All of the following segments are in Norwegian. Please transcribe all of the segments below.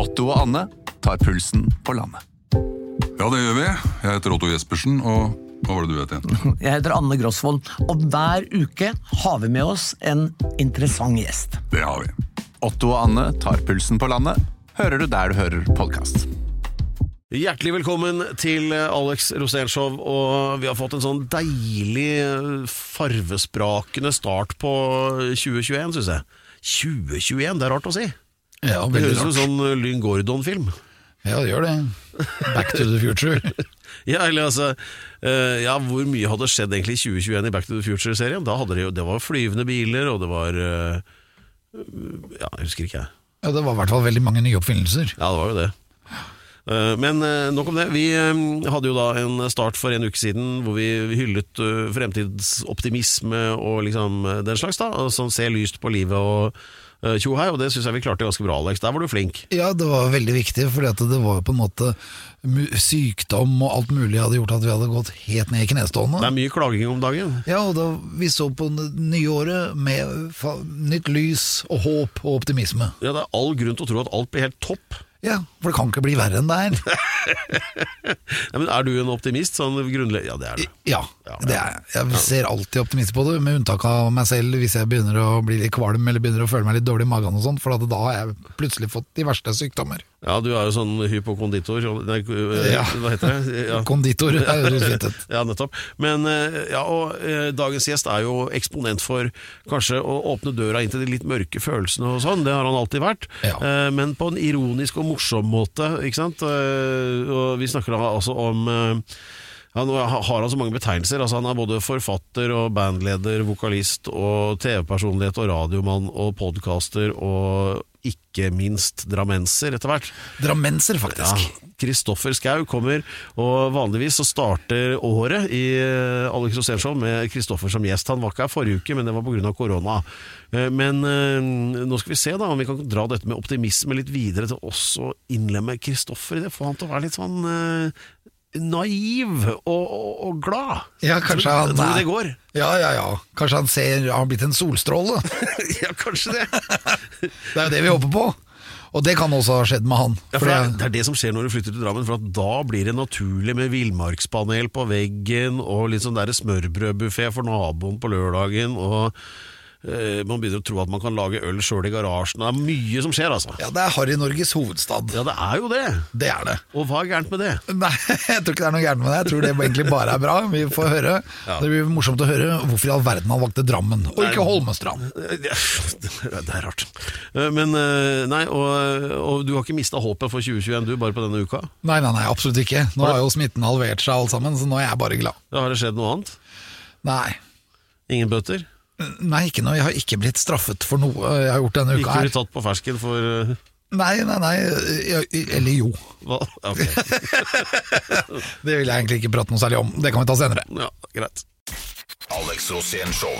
Otto og Anne tar pulsen på landet. Ja, det gjør vi. Jeg heter Otto Jespersen, og hva var det du het igjen? Jeg heter Anne Grosvold, og hver uke har vi med oss en interessant gjest. Det har vi. Otto og Anne tar pulsen på landet, hører du der du hører podkast. Hjertelig velkommen til Alex Rosénshow, og vi har fått en sånn deilig farvesprakende start på 2021, syns jeg. 2021, det er rart å si. Ja, Det høres ut som en sånn Lyn Gordon-film. Ja, det gjør det. Back to the future. Ja, eller altså eh, Ja, hvor mye hadde skjedd egentlig i 2021 i Back to the Future-serien? Da hadde det jo Det var flyvende biler, og det var eh, Ja, jeg husker ikke, jeg. Ja, det var i hvert fall veldig mange nye oppfinnelser. Ja, det var jo det. Eh, Men eh, nok om det. Vi eh, hadde jo da en start for en uke siden hvor vi hyllet eh, fremtidsoptimisme og liksom eh, den slags, da. Som ser lyst på livet og eh, tjo hei, og det syns jeg vi klarte ganske bra, Alex. Der var du flink. Ja, det var veldig viktig, for det var jo på en måte sykdom og alt mulig hadde gjort at vi hadde gått helt ned i Det er mye klaging om dagen. Ja, og da vi så på nyåret med nytt lys og håp og optimisme. Ja, Det er all grunn til å tro at alt blir helt topp. Ja, for det kan ikke bli verre enn det er. Ja, men Er du en optimist? Sånn grunnle... Ja, det er du. Ja, det er jeg. Jeg ser alltid optimist på det, med unntak av meg selv hvis jeg begynner å bli litt kvalm eller begynner å føle meg litt dårlig i magen og sånt, for at da har jeg plutselig fått de verste sykdommer. Ja, du er jo sånn hypokonditor. Nei, Ja. hva heter det? Ja. Konditor høres fint ut. Ja, nettopp. Men eh, ja, og eh, dagens gjest er jo eksponent for kanskje å åpne døra inn til de litt mørke følelsene og sånn. Det har han alltid vært. Ja. Eh, men på en ironisk og morsom måte, ikke sant. Eh, og vi snakker da altså om eh, han har han så mange betegnelser. altså Han er både forfatter og bandleder, vokalist og TV-personlighet og radiomann og podcaster og ikke minst drammenser etter hvert. Drammenser, faktisk. Ja, Kristoffer Schau kommer, og vanligvis så starter året i eh, Alex Rosénshow med Kristoffer som gjest. Han var ikke her forrige uke, men det var pga. korona. Eh, Men eh, nå skal vi se da om vi kan dra dette med optimisme litt videre til også å innlemme Kristoffer i det. Få han til å være litt sånn naiv og, og, og glad. Ja, kanskje han Tror det går? Ja, ja, ja. Kanskje han ser han har blitt en solstråle. ja, kanskje det. Det er jo det vi håper på. Og det kan også ha skjedd med han. Ja, for det, er, det er det som skjer når du flytter til Drammen, for at da blir det naturlig med villmarkspanel på veggen og litt sånn smørbrødbuffé for naboen på lørdagen, og man begynner å tro at man kan lage øl sjøl i garasjen. Det er mye som skjer, altså. ja, det er Harry-Norges hovedstad. Ja, det er jo det. Det er det. Og hva er gærent med det? Nei, jeg tror ikke det er noe gærent med det. Jeg tror det egentlig bare er bra. Vi får høre. Det blir morsomt å høre hvorfor i all verden han valgte Drammen, og ikke Holmestrand. Det er rart. Eh, Men eh, nei, og, og du har ikke mista håpet for 2021 du, bare på denne uka? Nei, nei, nei, absolutt ikke. Nå har jo smitten halvert seg alt sammen, så nå er jeg bare glad. Ja, har det skjedd noe annet? Nei. Ingen bøter? Nei, ikke noe. Jeg har ikke blitt straffet for noe jeg har gjort denne Ikke uka blitt her. tatt på fersken for eh, Nei, nei, nei. Eller jo. hva? Okay. Det vil jeg egentlig ikke prate noe særlig om. Det kan vi ta senere. ja, greit. Alex Rosén Show.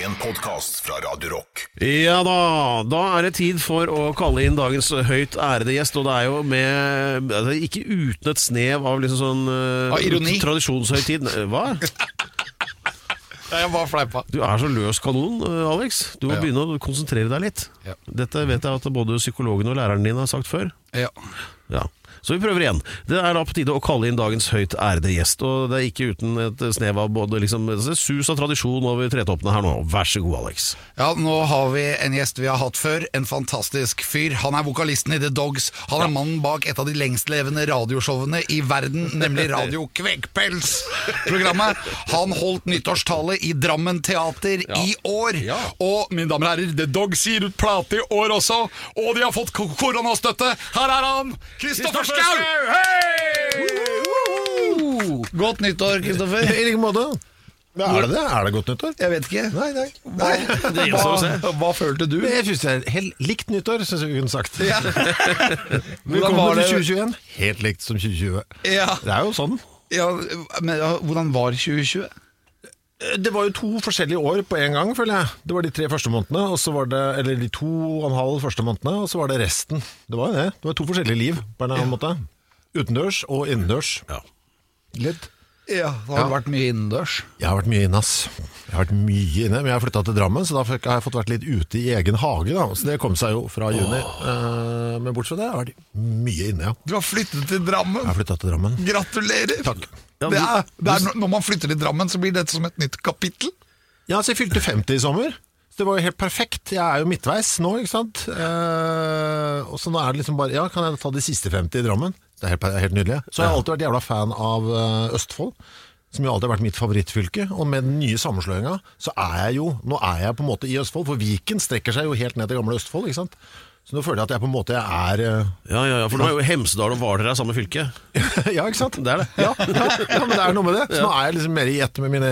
En podkast fra Radio Rock. Ja da, da er det tid for å kalle inn dagens høyt ærede gjest, og det er jo med altså, Ikke uten et snev av liksom sånn uh, Av ironi. tradisjonshøytid. Hva? Jeg bare fleipa. Du er så løs kanon, eh, Alex. Du må Ja. begynne å konsentrere deg litt. Ja. Dette vet jeg at både psykologen og læreren din har sagt før. Ja. Ja. Så vi prøver igjen. Det er da på tide å kalle inn dagens høyt ærede gjest. Og det er ikke uten et snev av både liksom, sus av tradisjon over tretoppene her nå. Vær så god, Alex. Ja, nå har vi en gjest vi har hatt før. En fantastisk fyr. Han er vokalisten i The Dogs. Han er mannen bak et av de lengstlevende radioshowene i verden, nemlig Radio Kvekkpels-programmet. Han holdt nyttårstale i Drammen Teater i år. Ja. Og mine damer og herrer, The Dogs gir ut plate i år også, og de har fått ko- koronastøtte. Her er han! Kristoffer Schau! Godt nyttår, Kristoffer. I like måte. Er det det? Er det godt nyttår? Jeg vet ikke. Nei, nei. Hva, Det gjenstår å se. hva, hva følte du? Jeg synes det er helt likt nyttår, syns jeg vi kunne sagt. Hvordan var Velkommen det? til 2021. Helt likt som 2020. Ja, Det er jo sånn. ja, men hvordan var 2020? Det var jo to forskjellige år på en gang, føler jeg. Det var de tre første månedene, og så var det, eller de to og en halv første månedene, og så var det resten. Det var jo det. Det var to forskjellige liv på en eller annen måte. Utendørs og innendørs. Ja. Litt. Ja, da har du vært mye innendørs. Jeg har vært mye inne, ass. Jeg har vært mye inne, men jeg har flytta til Drammen, så da har jeg fått vært litt ute i egen hage. da Så det kom seg jo fra juni. Eh, men bortsett fra det har jeg vært mye inne, ja. Du har flyttet til Drammen. Jeg har flytta til Drammen. Gratulerer! Takk. Det er, det er, når- når man flytter til Drammen, så blir dette som et nytt kapittel. Ja, så jeg fylte 50 i sommer. Så det var jo helt perfekt. Jeg er jo midtveis nå, ikke sant. Eh, og så nå er det liksom bare Ja, kan jeg ta de siste 50 i Drammen? Det er helt, helt nydelig. Så jeg har alltid vært jævla fan av eh, Østfold. Som jo alltid har vært mitt favorittfylke. Og med den nye sammenslåinga, så er jeg jo Nå er jeg på en måte i Østfold, for Viken strekker seg jo helt ned til gamle Østfold, ikke sant. Så nå føler jeg at jeg på en måte er eh, Ja, ja, ja, for nå er jo Hemsedal og Hvaler er samme fylke. Ja, ikke sant? Det er det. Ja, ja, ja, men det er noe med det. Så nå er jeg liksom mer i ett med mine,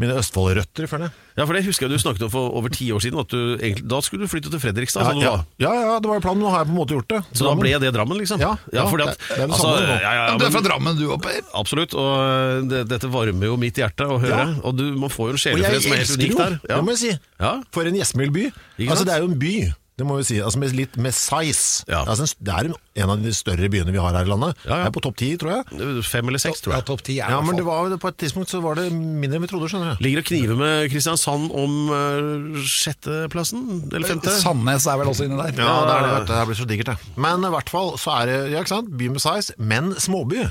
mine Østfold-røtter, føler jeg. Ja, for det husker jeg du snakket om for over ti år siden. At du egentlig, da skulle du flytte til Fredrikstad. Ja, sånn ja, ja, ja, det var jo planen. Nå har jeg på en måte gjort det. Så da ble det Drammen, liksom? Ja, ja, fordi det- at, det er det altså, samme ja, ja, ja, du er fra Drammen, du òg, Per. Absolutt, og øh, det, dette varmer jo mitt hjerte å høre. Ja. Og du, man får jo en sjelefred som er helt elsker unik jo, der. det må jeg si. Ja. For en gjestmild by. Altså, det er jo en by, det må vi si. Altså, med litt med size. Ja. Altså, en- det er en, av de større byene vi har her i landet. Ja, ja. Er på topp ti, tror jeg. Fem eller seks, tror Ja, jeg. topp ti er Ja, men det var, på et tidspunkt så var det mindre enn vi trodde, skjønner jeg Ligger og kniver med Kristiansand om uh, sjetteplassen? Eller femte? Sandnes er vel også inni der. Ja, det er det, vet du. Det blir så digert, det. Men i hvert fall så er det ja, ikke sant? by med size, men småby.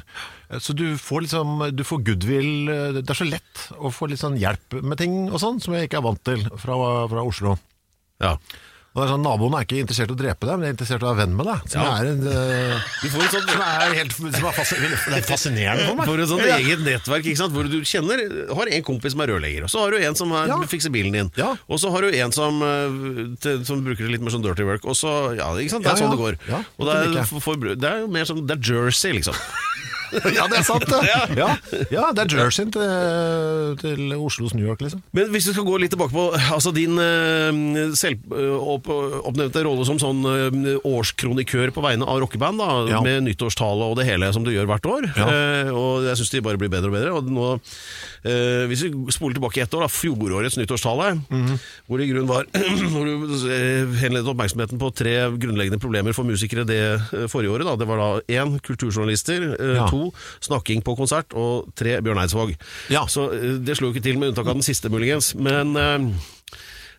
Så du får liksom Du får goodwill Det er så lett å få litt sånn hjelp med ting og sånn, som jeg ikke er vant til fra, fra Oslo. Ja. Og det er sånn, Naboen er ikke interessert i å drepe deg, men de er interessert i å være venn med deg. Som Ja. er, en, uh, Du får sånt, som er helt som er det er fascinerende for meg. får et sånt eget nettverk ikke sant? hvor du kjenner har en kompis som er rørlegger, og så har du en som er, Ja. fikser bilen din, Ja. og så har du en som, øh, til, som bruker det litt mer sånn dirty work, og så Ja, ikke sant? det er Ja, sånn ja. det går. Ja, og det er, for, for, det er jo mer sånn Det er Jersey, liksom. Ja, det er sant, det. Ja, ja det er jerseyen til, til Oslos New York, liksom. Men hvis vi skal gå litt tilbake på altså din uh, selvoppnevnte rolle som sånn uh, årskronikør på vegne av rockeband, da, Ja. med nyttårstale og det hele som du gjør hvert år. Ja. Eh, og jeg syns de bare blir bedre og bedre. Og nå, eh, hvis vi spoler tilbake ett år, da, fjorårets nyttårstale, Mhm. hvor det i grunn var hvor du eh, henledet oppmerksomheten på tre grunnleggende problemer for musikere det eh, forrige året. Da. Det var da én kulturjournalister, eh, Ja. to snakking på konsert og tre Bjørn Eidsvåg. Ja. Så eh, det slo jo ikke til, med unntak av den siste, muligens. Men eh,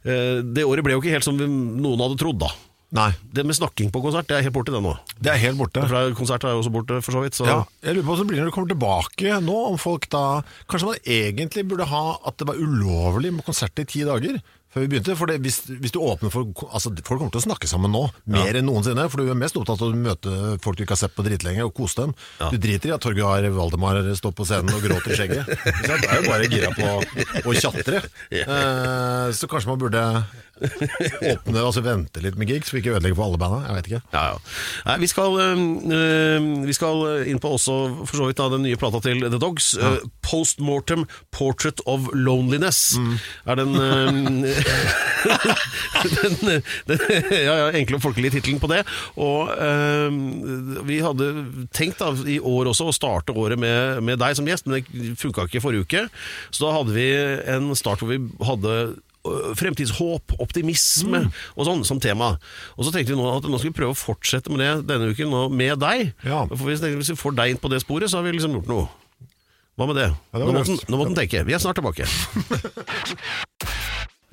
eh, det året ble jo ikke helt som noen hadde trodd, da. Nei, Det med snakking på konsert, det er helt borte, det nå. det er helt borte. Fra konsert er jo også borte, for så vidt. Så. Ja, jeg lurer på hvordan det blir når du kommer tilbake nå, om folk da Kanskje man egentlig burde ha at det var ulovlig med konsert i ti dager før vi begynte. For det, hvis, hvis du åpner for Altså, folk kommer til å snakke sammen nå, mer enn noensinne. For du er mest opptatt av å møte folk du ikke har sett på dritlenge, og kose dem. Ja. Du driter i at Torgeir Valdemar står på scenen og gråter i skjegget. Du er jo bare gira på å tjatre. Eh, så kanskje man burde åpne, altså vente litt med gigs, vi ikke ødelegger for alle banda. Jeg vet ikke. Ja, ja. Nei, vi, skal, øh, øh, vi skal inn på også for så vidt da, den nye plata til The Dogs. Post Postmortem Portrait of Loneliness er den, øh, den, den ja, ja, enkle og folkelige tittelen på det. Og øh, vi hadde tenkt da, i år også å starte året med, med deg som gjest, men det funka ikke forrige uke. Så da hadde vi en start hvor vi hadde øh, fremtidshåp, optimisme og sånn som tema. Og så tenkte vi nå at nå skal vi prøve å fortsette med det denne uken nå med deg. Ja. For hvis, hvis vi får deg inn på det sporet, så har vi liksom gjort noe. Hva med det? Ja, det nå, måtte, må nå den tenke. Vi er snart tilbake.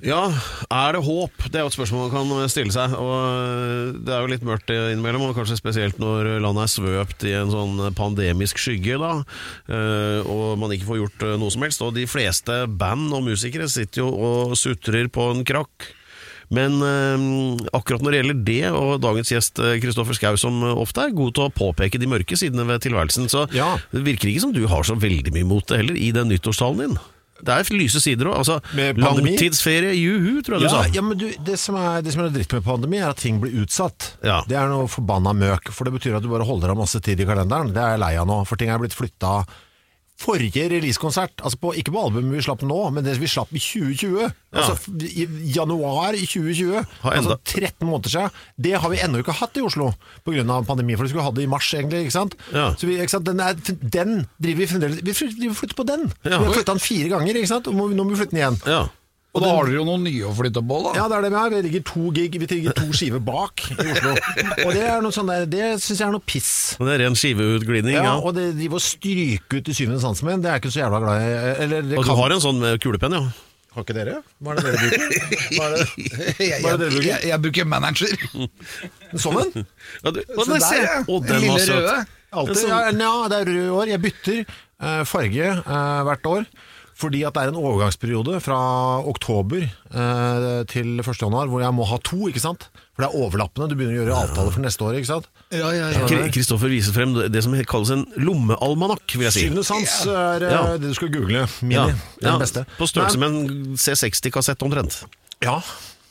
Ja, er det håp? Det er jo et spørsmål man kan stille seg. Og øh, Det er jo litt mørkt innimellom, og kanskje spesielt når landet er svøpt i en sånn pandemisk skygge. da, Og man ikke får gjort noe som helst. Og de fleste band og musikere sitter jo og sutrer på en krakk. Men øh, akkurat når det gjelder det, og dagens gjest Kristoffer Schou, som ofte er god til å påpeke de mørke sidene ved tilværelsen, så Ja. det virker ikke som du har så veldig mye mot det heller, i den nyttårstalen din. Det er lyse sider òg. Altså, langtidsferie, juhu, tror jeg du sa. ja, men du, det, som er, det som er dritt med pandemi, er at ting blir utsatt. Ja. Det er noe forbanna møk, for det betyr at du bare holder av masse tid i kalenderen. Det er jeg lei av nå, for ting er blitt flytta. Forrige releasekonsert, altså på, ikke på albumet vi slapp nå, men det vi slapp i 2020, altså i januar i 2020, Har altså 13 måneder siden, det har vi ennå ikke hatt i Oslo pga. pandemi, for vi skulle ha det i mars egentlig, ikke sant? Ja. Så vi, sant? Den, er, den driver vi fremdeles, vi flytter, på den. Ja. Vi har flytta den fire ganger, ikke sant? Og nå må vi flytte den igjen. Ja. Og da har dere jo noen nye å flytte på, da. Ja, det er det vi har. Vi ligger to gig, vi ligger to skiver bak i Oslo. Og det er noe sånn der, det syns jeg er noe piss. Og Det er ren skiveutglidning, Ja, ja. Og det driver og stryker ut i syvende sansen min, det er jeg ikke så jævla glad i. Eller det Og du har en sånn med kulepenn, ja. Har ikke dere? Hva er det dere bruker? Hva er det? Hva er det dere bruker? jeg, jeg bruker manager. Sånn en? ja du, så der, ja. Å, Den lille var søt. røde. Alltid. Ja, sånn- det er rød år. Jeg bytter eh, farge eh, hvert år. Fordi at det er en overgangsperiode fra oktober eh, til 1. januar hvor jeg må ha to, ikke sant? For det er overlappende. Du begynner å gjøre avtaler for neste år, ikke sant? Ja, ja, ja. Kristoffer viser frem det som kalles en lommealmanakk, vil jeg si. Syvende sans er eh, Ja. det du skal google. Mini. Ja, Den beste. På størrelse med en C60-kassett omtrent. Ja.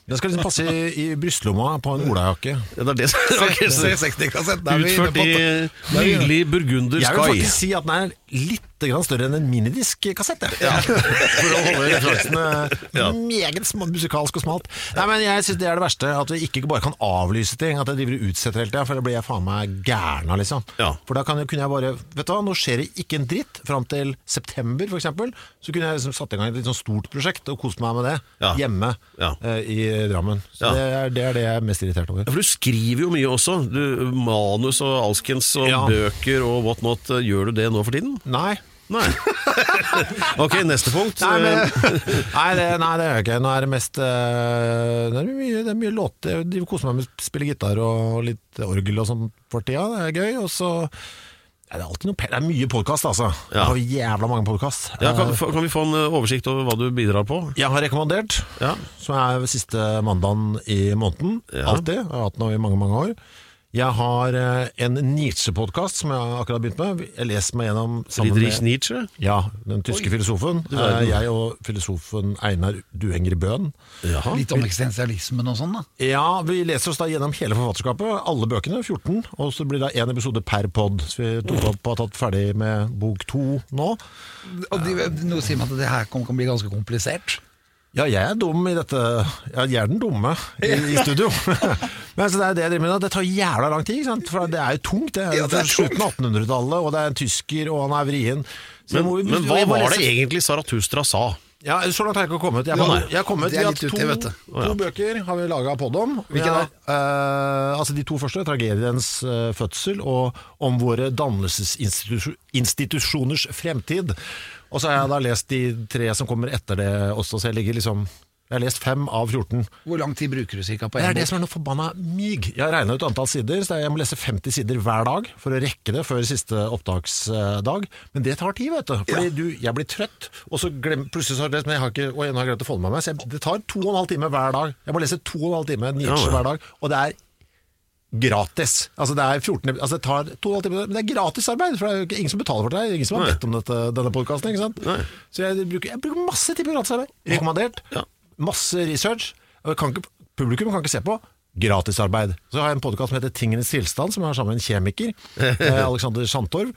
Den skal liksom passe i, i brystlomma på en olajakke. Ja, det er det som Ok, C60-kassett. Utført i nydelig burgunder Jeg vil faktisk si at den er litt grann større enn en minidisk-kassett. Ja. For å holde referansene Ja. meget musikalsk og smalt. Nei, men Jeg syns det er det verste, at vi ikke bare kan avlyse ting. At jeg driver og utsetter hele tida, for da blir jeg faen meg gæren av, liksom. Ja. For da kunne jeg bare Vet du hva, nå skjer det ikke en dritt fram til september, f.eks. Så kunne jeg liksom satt i gang et litt sånn stort prosjekt og kost meg med det Ja. hjemme eh, i Drammen. Så det, er, det er det jeg er mest irritert over. Ja, for du skriver jo mye også. Du, manus og alskens og bøker og what not. Gjør du det nå for tiden? Nei. Nei. ok, neste punkt. Nei, men, Eh, nei, det, nei, det gjør jeg ikke. Nå er det mest eh, Det er mye, det er mye låter. Jeg koser meg med å spille gitar og litt orgel og sånn for tida. Det er gøy. Og så det er alltid noe Det er mye podkast, altså. Ja. Jeg har jævla mange podkast. ja, kan, kan vi få en eh, oversikt over hva du bidrar på? Jeg har rekommandert, Ja. som er siste mandagen i måneden. Ja. Alltid. Jeg har hatt den i mange, mange år. Jeg har eh, en Nietzsche-podkast som jeg akkurat har begynt med. Jeg leser meg gjennom Friedrich med Nietzsche? ja, den tyske filosofen. Eh, Jeg og filosofen Einar Duenger Bøhn. Jaha. Litt om eksistensialismen og sånn, da. Ja, vi leser oss da gjennom hele forfatterskapet, alle bøkene, 14, og så blir det én episode per pod. Så vi tok opp og har tatt ferdig med bok to nå. Og de, noe sier meg at det her kan bli ganske komplisert. Ja, jeg er dum i dette Ja, jeg er den dumme i, i studio. Men så det er det jeg driver med nå. Det tar jævla lang tid, ikke sant? for det er jo tungt. Det er, Ja, det er slutten av 1800-tallet, og det er en tysker, og han er vrien. Så Men, må- men hva var lese- det egentlig Saratustra sa? Ja, Så langt har jeg ikke kommet. Jeg, Ja, har, jeg har kommet er vi har to, ja. to bøker har vi laga pod om. Hvilke da? Uh, altså De to første, 'Tragediens uh, fødsel' og 'Om våre dannelsesinstitusjoners fremtid'. Og så har jeg da lest de tre som kommer etter det også, så jeg ligger liksom Jeg har lest fem av 14. Hvor lang tid bruker du cirka på Det er det som er noe forbanna myg. Jeg har regna ut antall sider, så jeg må lese 50 sider hver dag for å rekke det før siste opptaksdag. Men det tar tid, vet du. Fordi du, jeg blir trøtt, og så glem, plutselig så har jeg lest, men jeg har ikke, og jeg har glemt å få det med meg. Så jeg, det tar to og en halv time hver dag. Jeg må lese to og en halv time Nietzsche Ja, ja. hver dag, og det er gratis. Altså det er 14 altså det tar to og en halv time, men det er gratisarbeid, for det er jo ikke ingen som betaler for det. Det ingen som har bedt om dette, denne podkasten. Så jeg bruker, jeg bruker masse tid på gratisarbeid. Rekommandert. Ja. Masse research. Kan ikke, publikum kan ikke se på. Gratisarbeid. Så har jeg en podkast som heter Tingenes tilstand, som jeg har sammen med en kjemiker, eh, Alexander Sandtorv,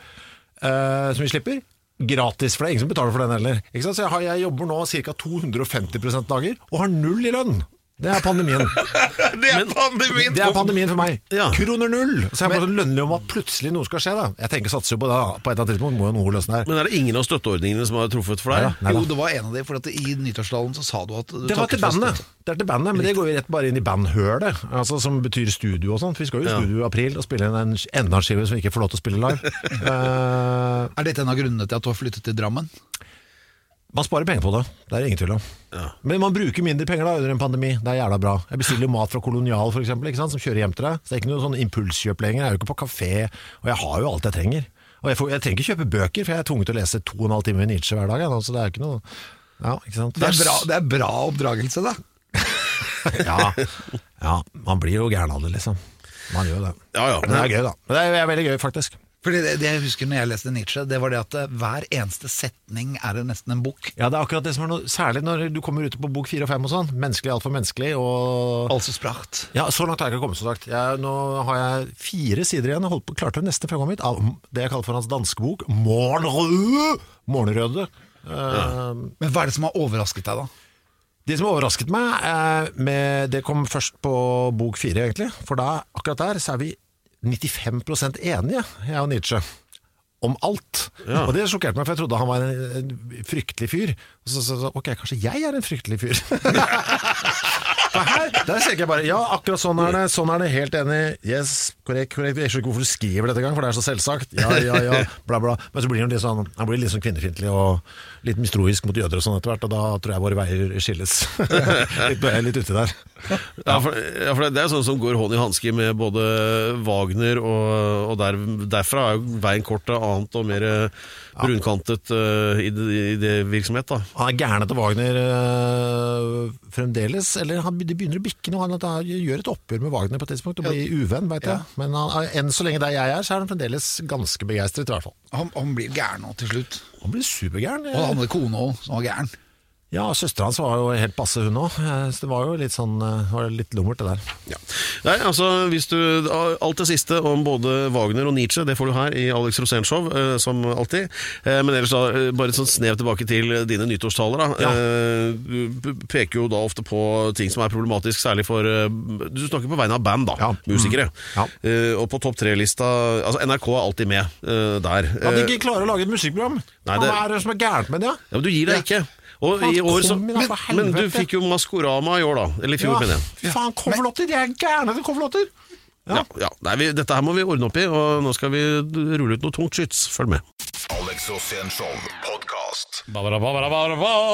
eh, som vi slipper. Gratis, for det er ingen som betaler for den heller. Så jeg, har, jeg jobber nå ca. 250% dager, og har null i lønn. Det er pandemien. Det er pandemien! Det er pandemien for meg. Ja. Kroner null! Så jeg er bare sånn lønnlig om at plutselig noe skal skje. da Jeg tenker satser jo på det. da På et eller annet tidspunkt må jo noe løsne her. Men er det ingen av støtteordningene som har truffet for deg? Neida, neida. Jo, det var en av de, for at i nyttårstalen så sa du at du Det var til bandet, det er til bandet men det går jo rett bare inn i bandhølet, altså, som betyr studio og sånt. Vi skal jo i studio i april og spille inn en enda en skive som vi ikke får lov til å spille live. uh, Er dette en av grunnene til at du har flyttet til Drammen? Man sparer penger på det, det er det ingen tvil om. Men man bruker mindre penger da under en pandemi, det er jævla bra. Jeg bestiller jo mat fra Kolonial for eksempel, som kjører hjem til deg. Så det er ikke noe sånn impulskjøp lenger, jeg er jo ikke på kafé, og jeg har jo alt jeg trenger. Og jeg, får, jeg trenger ikke kjøpe bøker, for jeg er tvunget til å lese to og en halv time Nietzsche hver dag. Ja, så det er ikke noe Ja, ikke sant. Det er bra, det er bra oppdragelse, da. Ja, ja, man blir jo gæren av det, liksom. Man gjør det. Ja, ja. Men det er gøy, da. Men Det er veldig gøy, faktisk. Fordi det, det jeg husker når jeg leste Nietzsche, det var det at eh, hver eneste setning er nesten en bok. Ja, det er akkurat det som er noe Særlig når du kommer ut på bok fire og fem og sånn. Menneskelig, altfor menneskelig. Og Altså spracht. ja, Så langt har jeg ikke kommet, som sagt. Jeg, nå har jeg fire sider igjen. Jeg holdt på, klarte nesten framgang mitt av det jeg kaller for hans danske bok. Morgenrøde! Morgenrøde. Eh, Men hva er det som har overrasket deg, da? Det som overrasket meg, eh, med, det kom først på bok fire, egentlig. For da, akkurat der så er vi 95% enige, jeg og Nietzsche, om alt. Ja. Og det sjokkerte meg, for jeg trodde han var en, en fryktelig fyr. Og så, så, så ok, kanskje jeg er en fryktelig fyr. For her, der tenker jeg bare Ja, akkurat sånn er det. Sånn er det, helt enig. Yes, korrekt, korrekt. Jeg skjønner ikke hvorfor du skriver dette engang, for det er så selvsagt. Ja, ja, ja, bla, bla. Men så blir han litt sånn, han blir litt sånn kvinnefiendtlig og litt mistroisk mot jøder og sånn etter hvert, og da tror jeg våre veier skilles. litt, litt uti der. Ja, for, ja, for det er sånn som går hånd i hanske med både Wagner, og, og der, derfra er jo veien kort til annet og mer brunkantet uh, idévirksomhet. da. Han er gæren etter Wagner uh, fremdeles, eller han, det begynner å bikke noe. Han, han gjør et oppgjør med Wagner på et tidspunkt og blir uvenn, veit jeg. Men han, enn så lenge der jeg er, så er han fremdeles ganske begeistret, i hvert fall. Han, han blir gæren nå til slutt. Han blir supergæren. Og han hadde kone òg, som var gæren. Ja, søstera hans var jo helt passe, hun òg. Det var jo litt sånn var var litt lummert, det der. Ja. Nei, altså, hvis du, Alt det siste om både Wagner og Nietzsche det får du her i Alex Rosén-show, eh, som alltid. Eh, men ellers da, bare et sånn snev tilbake til dine nyttårstaler. da. Ja. Eh, du peker jo da ofte på ting som er problematisk, særlig for eh, Du snakker på vegne av band, da. Ja. Musikere. Ja. Eh, og på topp tre-lista altså NRK er alltid med eh, der. At de Eh, ikke klarer å lage et musikkprogram! Nei, det- Hva er det som er gærent med det? ja, men du gir deg ikke. Og i år så, kom men, men du fikk jo Maskorama i år, da. Eller i fjor, mener jeg. faen, coverlåter! De er gærne etter coverlåter! Ja, ja. Nei, vi, dette her må vi ordne opp i, og nå skal vi rulle ut noe tungt skyts. Følg med. Alex Show podkast.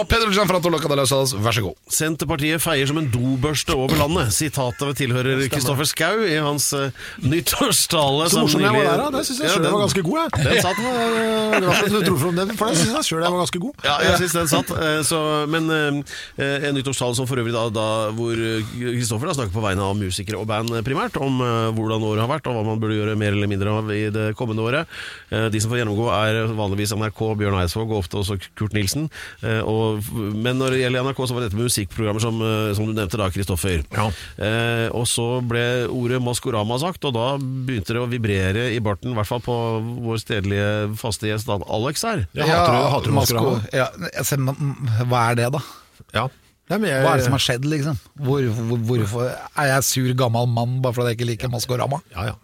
Pedro Gianfranto Loca de las vær så god. Senterpartiet feier som en dobørste over landet. Sitatet tilhører Kristoffer Schau i hans uh, nyttårstale. Så som morsom jeg var der, da. Det syns jeg sjøl ja, var ganske god, jeg. Den satt. Det var det for du tror for den, for det syns jeg sjøl jeg var ganske god. Ja, jeg syns den satt. Eh, Så, men uh, en nyttårstale som for øvrig da, da hvor Kristoffer snakker på vegne av musikere og band primært, om uh, hvordan året har vært og hva man burde gjøre mer eller mindre av i det kommende året. De som får gjennomgå er vanligvis NRK, Bjørn Eidsvåg og ofte også Kurt Nilsen. Eh, Og, men når det gjelder NRK, så var dette med musikkprogrammer som, eh, som du nevnte da, Kristoffer. Ja. Eh, og så ble ordet Maskorama sagt, og da begynte det å vibrere i barten, i hvert fall på vår stedlige faste gjest Alex her. Jeg hater, du- hater du Maskorama? Ja, jeg ser, hva er det, da? Ja. Ja, men jeg- Hva er det som har skjedd, liksom? Hvor, hvor, hvorfor Er jeg sur gammel mann bare fordi jeg ikke liker Maskorama? Ja, ja.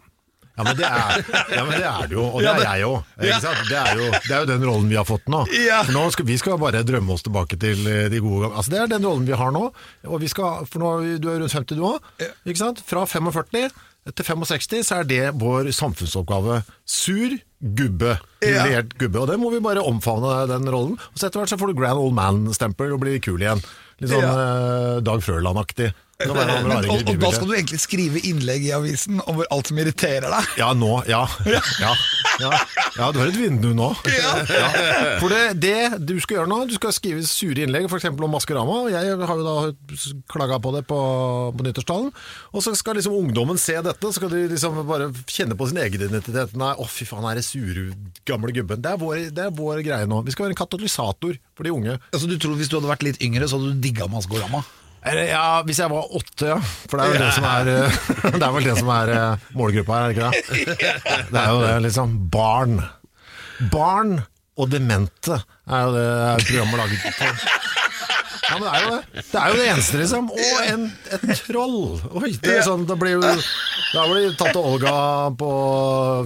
Ja, men det er, ja, men det, er det jo, og det er jeg òg. Det, det er jo den rollen vi har fått nå. Ja. For nå skal, Vi skal bare drømme oss tilbake til eh, de gode gamle Altså Det er den rollen vi har nå. Og vi skal, for nå, Du er rundt 50 du òg. Fra 45 til 65 så er det vår samfunnsoppgave. Sur gubbe. Lert gubbe. Og det må vi bare omfavne den rollen. Og så etter hvert så får du grand old man-stempel og blir kul igjen. Litt sånn eh, Dag Frøland-aktig. Men, og, og da skal du egentlig skrive innlegg i avisen over alt som irriterer deg. Ja, nå. Ja. Ja, ja, ja du har et vindu nå. Ja. For det, det du skal gjøre nå, du skal skrive sure innlegg f.eks. om Maskorama. Jeg har jo da klaga på det på, på nyttårstalen. Og så skal liksom ungdommen se dette, så skal de liksom bare kjenne på sin egen identitet. Nei, å fy faen, er det sure gamle gubben. Det er, vår, det er vår greie nå. Vi skal være en katalysator for de unge. Altså du tror Hvis du hadde vært litt yngre, så hadde du digga Maskorama? Ja, hvis jeg var åtte, ja. For det er vel det som er eh, Det er vel det som er eh, målgruppa her, er det ikke det? Det er jo det, liksom. Barn. Barn og demente er jo det er programmet laget for. Ja, men det er jo det. Det er jo det eneste, liksom. Og en, et troll! Oi, det er sånn, da blir jo Da blir tante Olga på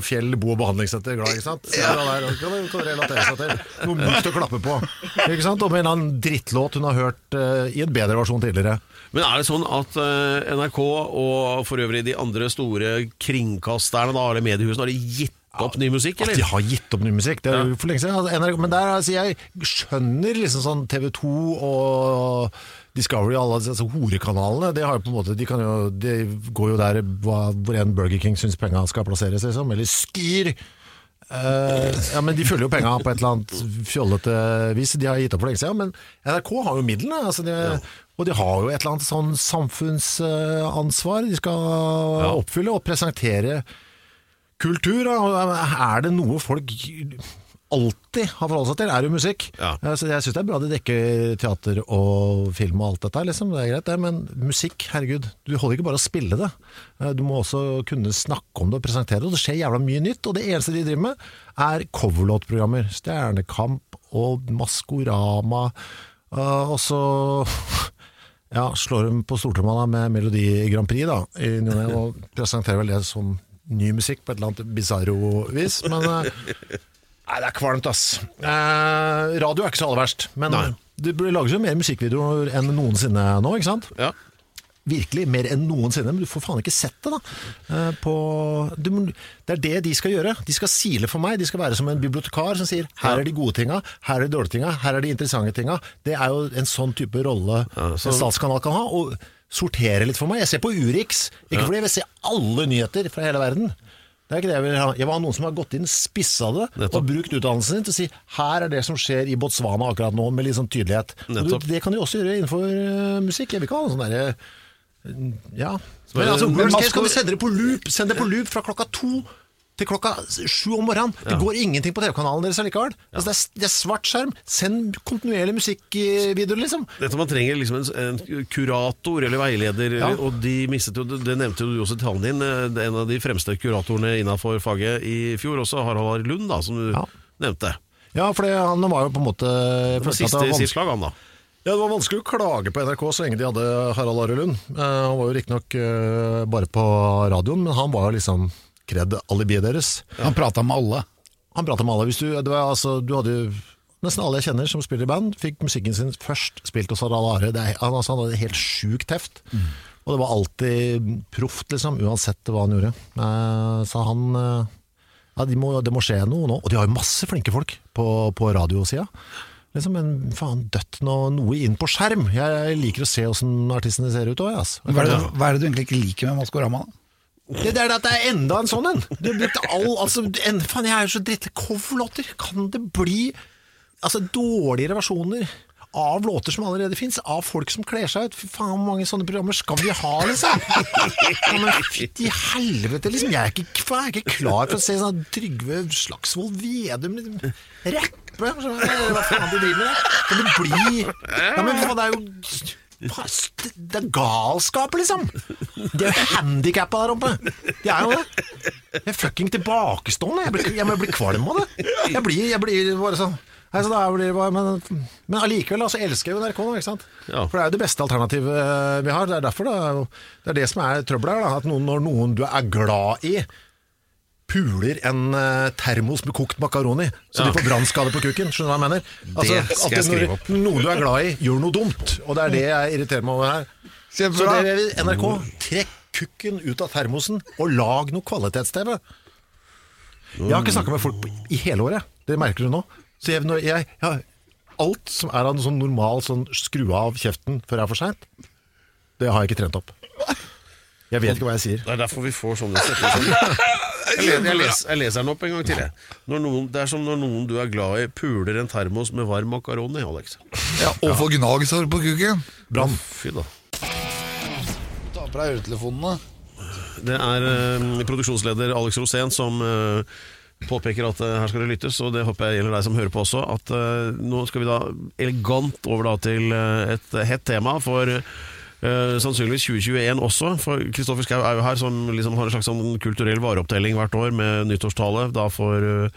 Fjell bo- og behandlingssenter glad, ikke sant? Ja. Det der, det kan relatere seg til. Noe mykt å klappe på. Ikke sant? Og med en eller annen drittlåt hun har hørt eh, i en bedre versjon tidligere. Men er det sånn at eh, NRK og for øvrig de andre store kringkasterne, da, eller mediehusene, har de gitt opp ny musikk, eller? At de har gitt opp ny musikk, det er jo for lenge siden. Altså, NRK, men der altså, jeg skjønner liksom sånn TV 2 og Discovery, alle altså, horekanalene, det har jo på en måte, de, kan jo, de går jo der hva, hvor en Burger King syns penga skal plasseres, liksom. Eller Skyr. Uh, ja, men De følger jo penga på et eller annet fjollete vis. De har gitt opp for lenge siden. Men NRK har jo midlene. Altså de, Og de har jo et eller annet sånn samfunnsansvar de skal oppfylle og presentere kultur. Er det noe folk alltid har forholdt seg til, er jo musikk. Ja. Eh, Så jeg syns det er bra de dekker teater og film og alt dette. Liksom. Det er greit, det, men musikk, herregud. Du holder ikke bare å spille det. Eh, Du må også kunne snakke om det og presentere det. Og det skjer jævla mye nytt. Og det eneste de driver med, er coverlåtprogrammer. Stjernekamp og Maskorama. eh, Og så ja, slår de på stortromma med Melodi Grand Prix da, i og presenterer vel det som ny musikk på et eller annet bisarro vis. Men eh, Nei, det er kvalmt, ass. Eh, radio er ikke så aller verst, men Nei. det lages jo mer musikkvideoer enn noensinne nå, ikke sant? Ja. Virkelig, mer enn noensinne, men du får faen ikke sett det, da. Eh, på, du, det er det de skal gjøre. De skal sile for meg. De skal være som en bibliotekar som sier her er de gode tinga, her er de dårlige tinga, her er de interessante tinga. Det er jo en sånn type rolle så- en statskanal kan ha. Og sortere litt for meg. Jeg ser på Urix, ikke fordi jeg vil se alle nyheter fra hele verden. Det er ikke det jeg vil ha. Jeg vil ha noen som har gått inn, spissa det, Nettopp. og brukt utdannelsen sin til å si her er det som skjer i Botswana akkurat nå, med litt sånn tydelighet. Nettopp. du, det kan de også gjøre innenfor eh, musikk. Jeg vil ikke ha noen sånn derre ja. Men altså, men worst case skal- vi sende det på loop Send det på loop fra klokka to til klokka sju om morgenen. Det går ingenting på TV-kanalen deres allikevel. Altså, det, er, det er svart skjerm. Send kontinuerlig musikkvideoer, liksom. Dette Man trenger liksom en, en kurator eller veileder, og de mistet jo, det nevnte jo du også i talen din, eh, en av de fremste kuratorene innenfor faget i fjor, også Harald Lund, da, som du Ja. nevnte. Ja, for han var jo på en måte Det var siste i sitt slag, han da. Ja, Det var vanskelig å klage på NRK så lenge de hadde Harald Are Lund. Uh, han var jo riktignok uh, bare på radioen, men han var jo liksom kred alibiet deres. Han prata med alle. Han prata med alle. Du, det var, altså, du hadde jo Nesten alle jeg kjenner som spiller i band, fikk musikken sin først spilt hos Harald Are. Det han, altså, han hadde helt sjukt heft. Og det var alltid proft, liksom, uansett hva han gjorde. Eh, så han eh, Ja, det må, det må skje noe nå. Og de har jo masse flinke folk på, på radiosida. Liksom, men faen, dødt noe, noe inn på skjerm. Jeg liker å se åssen artistene ser ut òg, altså. Hva hva er det du egentlig ikke liker med Maskorama? da? Det er det at det er enda en sånn en. Er blitt all, altså, en, faen, jeg er jo så dritt. Coverlåter. Kan det bli altså, dårligere versjoner av låter som allerede fins? Av folk som kler seg ut? Fy faen, hvor mange sånne programmer skal vi ha, liksom? Ja, men fytti helvete, liksom. Jeg er ikke, faen, jeg er ikke klar for å se sånn Trygve Slagsvold Vedum liksom, rappe. Hva faen de driver med? Kan det bli Ja, men faen, det er jo Det er galskap, liksom! De er jo handikappa der oppe. De er jo det. Jeg er fucking tilbakestående. Jeg blir, jeg må bli kvalm av det. Jeg blir, jeg blir bare sånn Nei, så da blir det bare, men, men allikevel altså, elsker jeg jo NRK nå, ikke sant? Ja. For det er jo det beste alternativet eh, vi har. Det er derfor det er, det, er det som er trøbbelet her. At noen, når noen du er glad i, puler en eh, termos med kokt makaroni, så de får brannskade på kukken. Skjønner du hva jeg mener? Altså, Det skal jeg skrive opp. Noen du er glad i, gjør noe dumt. Og det er det jeg irriterer meg over her. Så det vil NRK, trekk kukken ut av termosen, og lag noe kvalitets-TV. Jeg har ikke snakka med folk på, i hele året. Det merker du nå. Så jeg, jeg, jeg, alt som er av en sånn normal sånn skru av kjeften før det er for seint, det har jeg ikke trent opp. Jeg vet ikke hva jeg sier. Det er derfor vi får sånne setninger. Jeg, leser, jeg, les, jeg leser den opp en gang til. Jeg. Når noen, det er som når noen du er glad i, puler en termos med varm makaroni, Alex. Ja, og få gnagsår på kuken. Brann. Fy da. Ta på deg øretelefonene. Det er eh, produksjonsleder Alex Rosén som eh, påpeker at eh, her skal det lyttes, og det håper jeg gjelder deg som hører på også. At eh, nå skal vi da elegant over da til eh, et hett tema for eh, sannsynligvis 2021 også. For Kristoffer Schau er jo her som liksom har en slags sånn kulturell vareopptelling hvert år med nyttårstale da for eh,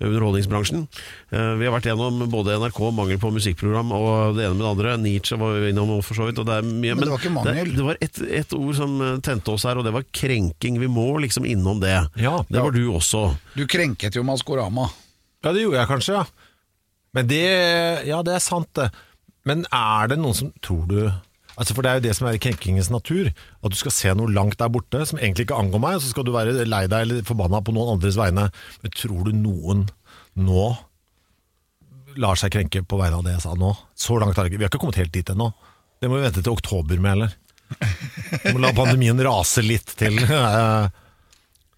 underholdningsbransjen. Eh, Vi har vært gjennom både NRK, mangel på musikkprogram og det ene med det andre. Nietzsche var vi innom nå for så vidt. Og det er mye, Men det var ikke mangel. Det, det var ett et ord som eh, tente oss her, og det var krenking. Vi må liksom innom det. Ja. det var du også. Du krenket jo Maskorama. Ja, det gjorde jeg kanskje, ja. Men det Ja, det er sant, det. Men er det noen som Tror du Altså For det er jo det som er i krenkingens natur. At du skal se noe langt der borte som egentlig ikke angår meg, og så skal du være lei deg eller forbanna på noen andres vegne. Men tror du noen nå lar seg krenke på vegne av det jeg sa nå? Så langt har det ikke Vi har ikke kommet helt dit ennå. Det må vi vente til oktober med, eller? Vi må la pandemien rase litt til.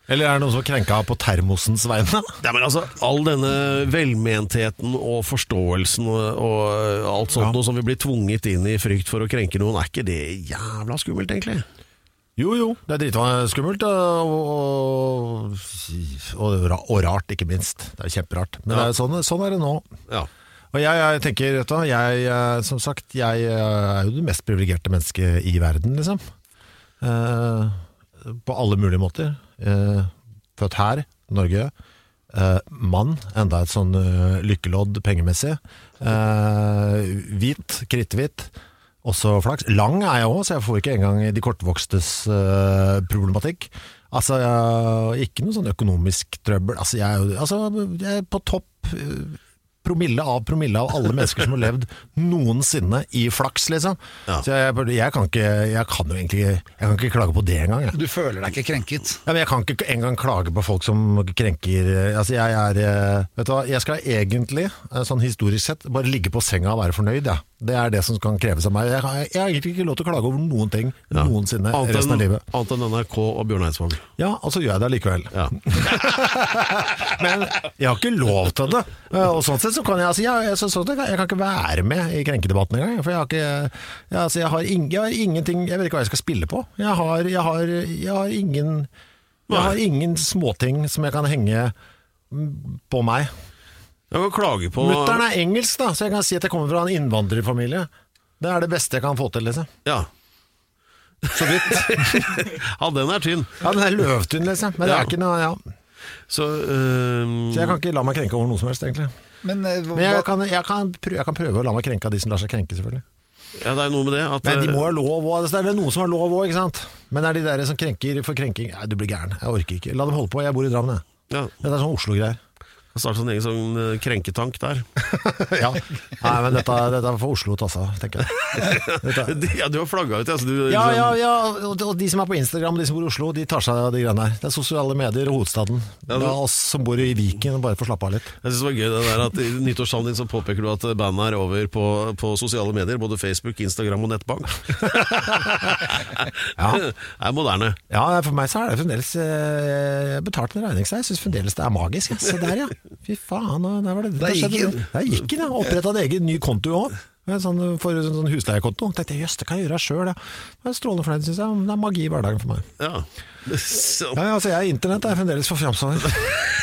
eh. Eller er det noen som er krenka på termosens vegne? Ja, men altså, All denne velmentheten og forståelsen og, og alt sånt Ja. noe som vi blir tvunget inn i frykt for å krenke noen, er ikke det jævla skummelt, egentlig? Jo, jo, det er dritskummelt, og, og, og, og rart, ikke minst. Det er kjemperart. Men det er, sånn, sånn er det nå. Ja. Og jeg, jeg tenker, du jeg, eh, som sagt, jeg eh, er jo det mest privilegerte mennesket i verden, liksom. Eh, på alle mulige måter. Eh, født her, Norge. Eh, mann, enda et sånn eh, lykkelodd pengemessig. Eh, hvit, kritthvit. Også flaks. Lang er jeg òg, så jeg får ikke engang de kortvokstes eh, problematikk. Altså, jeg, ikke noe sånn økonomisk trøbbel. Altså, jeg, altså, jeg er på topp p- promille av promille av alle mennesker som har levd noensinne i flaks, liksom. Ja. Så jeg, jeg, kan ikke, jeg kan jo egentlig Jeg kan ikke klage på det engang. Jeg. Du føler deg ikke krenket? Ja, men jeg kan ikke engang klage på folk som krenker Altså jeg er eh, Vet du hva, jeg skal egentlig, eh, sånn historisk sett, bare ligge på senga og være fornøyd, ja. Det er det som kan kreves av meg. Jeg, har- jeg har egentlig ikke lov til å klage over noen ting Ja. noensinne Annet resten av livet. annet enn NRK og Bjørn Eidsvåg. Ja, og så gjør jeg det likevel. Ja. Men jeg har ikke lov til det. Eh, Og sånn sett så kan jeg altså, jeg, så, sånn jeg, kan- ikke være med i krenkedebatten engang. For jeg har ikke jeg, altså, jeg, har ing, jeg har ingenting Jeg vet ikke hva jeg skal spille på. Jeg har, jeg har, har ingen Jeg har ingen småting som jeg kan henge mm, på meg. Jeg kan klage på Mutter'n er engelsk, da, så jeg kan si at jeg kommer fra en innvandrerfamilie. Det er det beste jeg kan få til, liksom. Ja. Så vidt. ja, den er tynn. Ja, den er løvtynn, liksom. Men det Ja. er ikke noe ja. Så, øhm, Så jeg kan ikke la meg krenke over noe som helst, egentlig. Men, eh, hva- Men jeg kan, jeg, kan prøve, jeg kan prøve å la meg krenke av de som lar seg krenke, selvfølgelig. ja, det er noe med det at Men de øh, må ha lov òg. Det er noen som har lov òg, ikke sant. Men det er de der som krenker for krenking. Nei, du blir gæren. Jeg orker ikke. La dem holde på. Jeg bor i Drammen, jeg. ja, Dette er sånn Oslo-greier. Starte en egen sånn øh, krenketank der. ja. Nei, men dette, dette er for Oslo å ta seg tenker jeg. Ja, du har flagga ut, altså. Du, Ja, liksom- ja, ja. Og og de som er på Instagram, de som bor i Oslo, de tar seg av de greiene der. Det er sosiale medier og hovedstaden. Ja, Det er oss som bor i Viken bare får slappe av litt. Jeg synes det var gøy det der at I nyttårstalen din så påpeker du at bandet er over på, på sosiale medier, både Facebook, Instagram og nettbank. Ja. Det er moderne. Ja, for meg så er det fremdeles eh, Jeg betalte en regning, så jeg syns fremdeles det er magisk. Ja. Se der, ja. Fy faen, der var det Der gikk den. Der gikk den, ja. Oppretta en egen ny konto òg. Sånn, for en sånn husleiekonto. Tenkte jeg, jøss, det kan jeg gjøre sjøl. Jeg er Strålende fornøyd, syns jeg. Det er magi i hverdagen for meg. Ja. Så, Ja, altså, jeg, er Internett er fremdeles forfjamsa.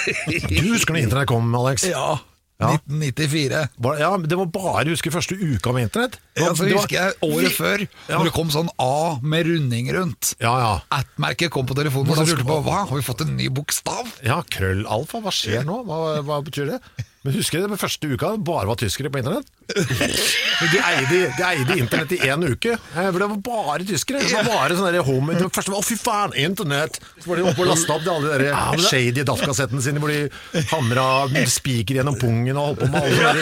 Du husker når internett kom, Alex? Ja. Ja. 1994. Bare- Ja, men Det var bare husker første uka med internett. Ja, så det husker jeg året før, Ja. når det kom sånn A med runding rundt. Ja, ja. At-merket kom på telefonen, og så lurte på hva, har vi fått en ny bokstav? Ja, krøllalfa, hva skjer nå? Hva, hva betyr det? Men husker du det første uka det bare var tyskere på internett? De eide, de eide internett i én uke. Eh, for Det var bare tyskere. Det var bare sånne der home Det første var 'Å, fy faen, internett!' Så var de oppe og lasta opp de alle de der shady DAF-kassettene sine hvor de hamra spiker gjennom pungen og holdt på med alle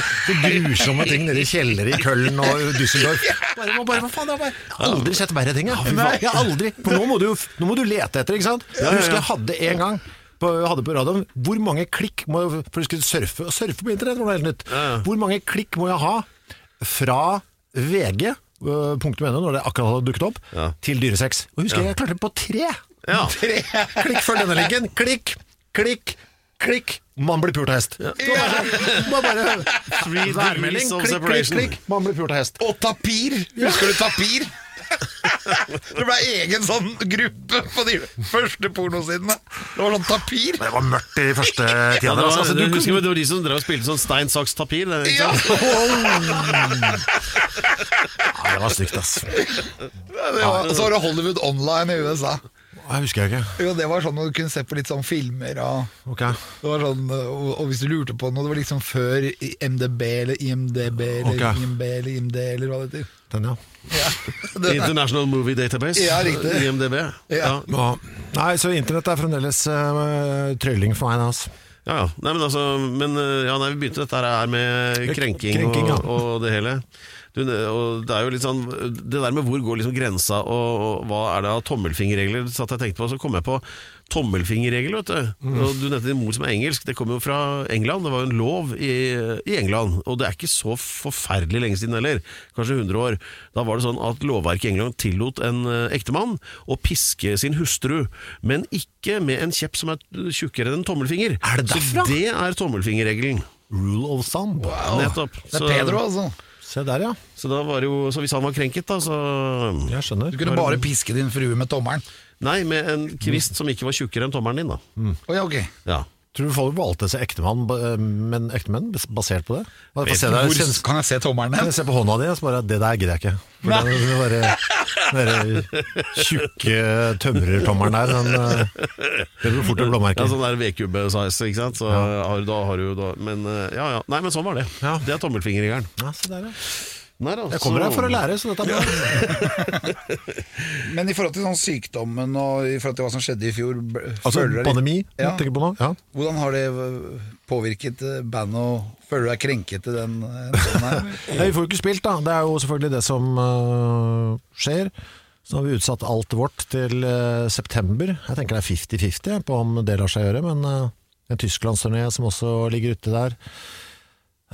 de grusomme ting nede i kjellere i Køllen og Düsseldorf. Bare, bare, hva faen, jeg har aldri sett verre ting, jeg. Jeg aldri For nå må du, nå må du lete etter, ikke sant? Jeg husker jeg hadde en gang på, hadde på radioen Hvor mange klikk må jeg For du skulle surfe, surfe på internett var noe helt nytt. Hvor mange klikk må jeg ha fra VG øh, punktum .no, når det akkurat hadde dukket opp, Ja. til dyresex? Og husker jeg jeg klarte det på tre! ja. Klikk før denne linken. Klikk, klikk, klikk. Man blir pult av hest. Ja. bare bare, Værmelding. of Klikk, klikk, klikk. Man blir pult av hest. Og tapir! Husker du tapir? Det ble egen sånn gruppe på de første pornosidene. Det var sånn tapir. Det var mørkt i første Ja, det, var, altså, du du husker det var de som drev og spilte sånn stein, saks, tapir. det, Ja. Ja, det var stygt, ass. Det var, så var det Hollywood Online i USA. Jeg husker jeg ikke. Jo, det var sånn du kunne se på litt sånn filmer og okay. det var sånn, og, og hvis du lurte på noe, det var liksom før MDB eller IMDb eller okay. IMB eller IMD eller hva det heter. Den, ja. Ja. den International Movie Database. Ja, riktig. IMDb. Ja. Ja. Nei, så internett er fremdeles uh, trylling for meg. Altså. Ja, ja. Nei, men altså, men eh, ja, nei, vi begynte dette her med krenking, Krenking, ja. og, og det hele. Du, det er jo litt sånn Det der med hvor går liksom grensa, og, og hva er det av tommelfingerregler, satt jeg tenkte på, så kom jeg på tommelfingerregel, vet du. Mm. Og du nevnte din mor som er engelsk, det kommer jo fra England. Det var jo en lov i, i England, og det er ikke så forferdelig lenge siden heller, kanskje 100 år. Da var det sånn at lovverket i England tillot en eh, ektemann å piske sin hustru, men ikke med en kjepp som er tjukkere enn en tommelfinger. Er det derfra? Så det er tommelfingerregelen. Rule of thumb. Nettopp. det er Pedro, altså. Se der, ja. Så, da var det jo, så hvis han var krenket, da, så Jeg skjønner. Du kunne bare piske din frue med tommelen. Nei, med en kvist som ikke var tjukkere enn tommelen din, da. Å ja, ok. Ja. Tror du folk valgte seg ektemann, ba- men ektemenn basert på det? Få se der, Hvor kjennes- kan jeg se tommelen Kan din? jeg se på hånda di og så bare Det der gidder jeg ikke. For den, bare, den der tjukke tømrertommelen der, den, eh, det blir fort et blåmerke. Ja, sånn der V-kubbe-size, ikke sant. Så har, da har du da Men eh, ja, ja. Nei, men sånn var det. Ja. Det er tommelfingerregelen. Ja, se der, ja. Nei da, Jeg kommer så- her for å lære, så dette er bra. Men i forhold til sånn sykdommen og i forhold til hva som skjedde i fjor Altså pandemi, Ja. tenker på nå? Ja. Hvordan har det påvirket øh, bandet, og føler du deg krenket til den øh, sånn her? Vi får jo ikke spilt, da. Det er jo selvfølgelig det som uh, skjer. Så har vi utsatt alt vårt til uh, september. Jeg tenker det er 50-50 på om det lar seg gjøre, men uh, en tysklandsturné som også ligger ute der.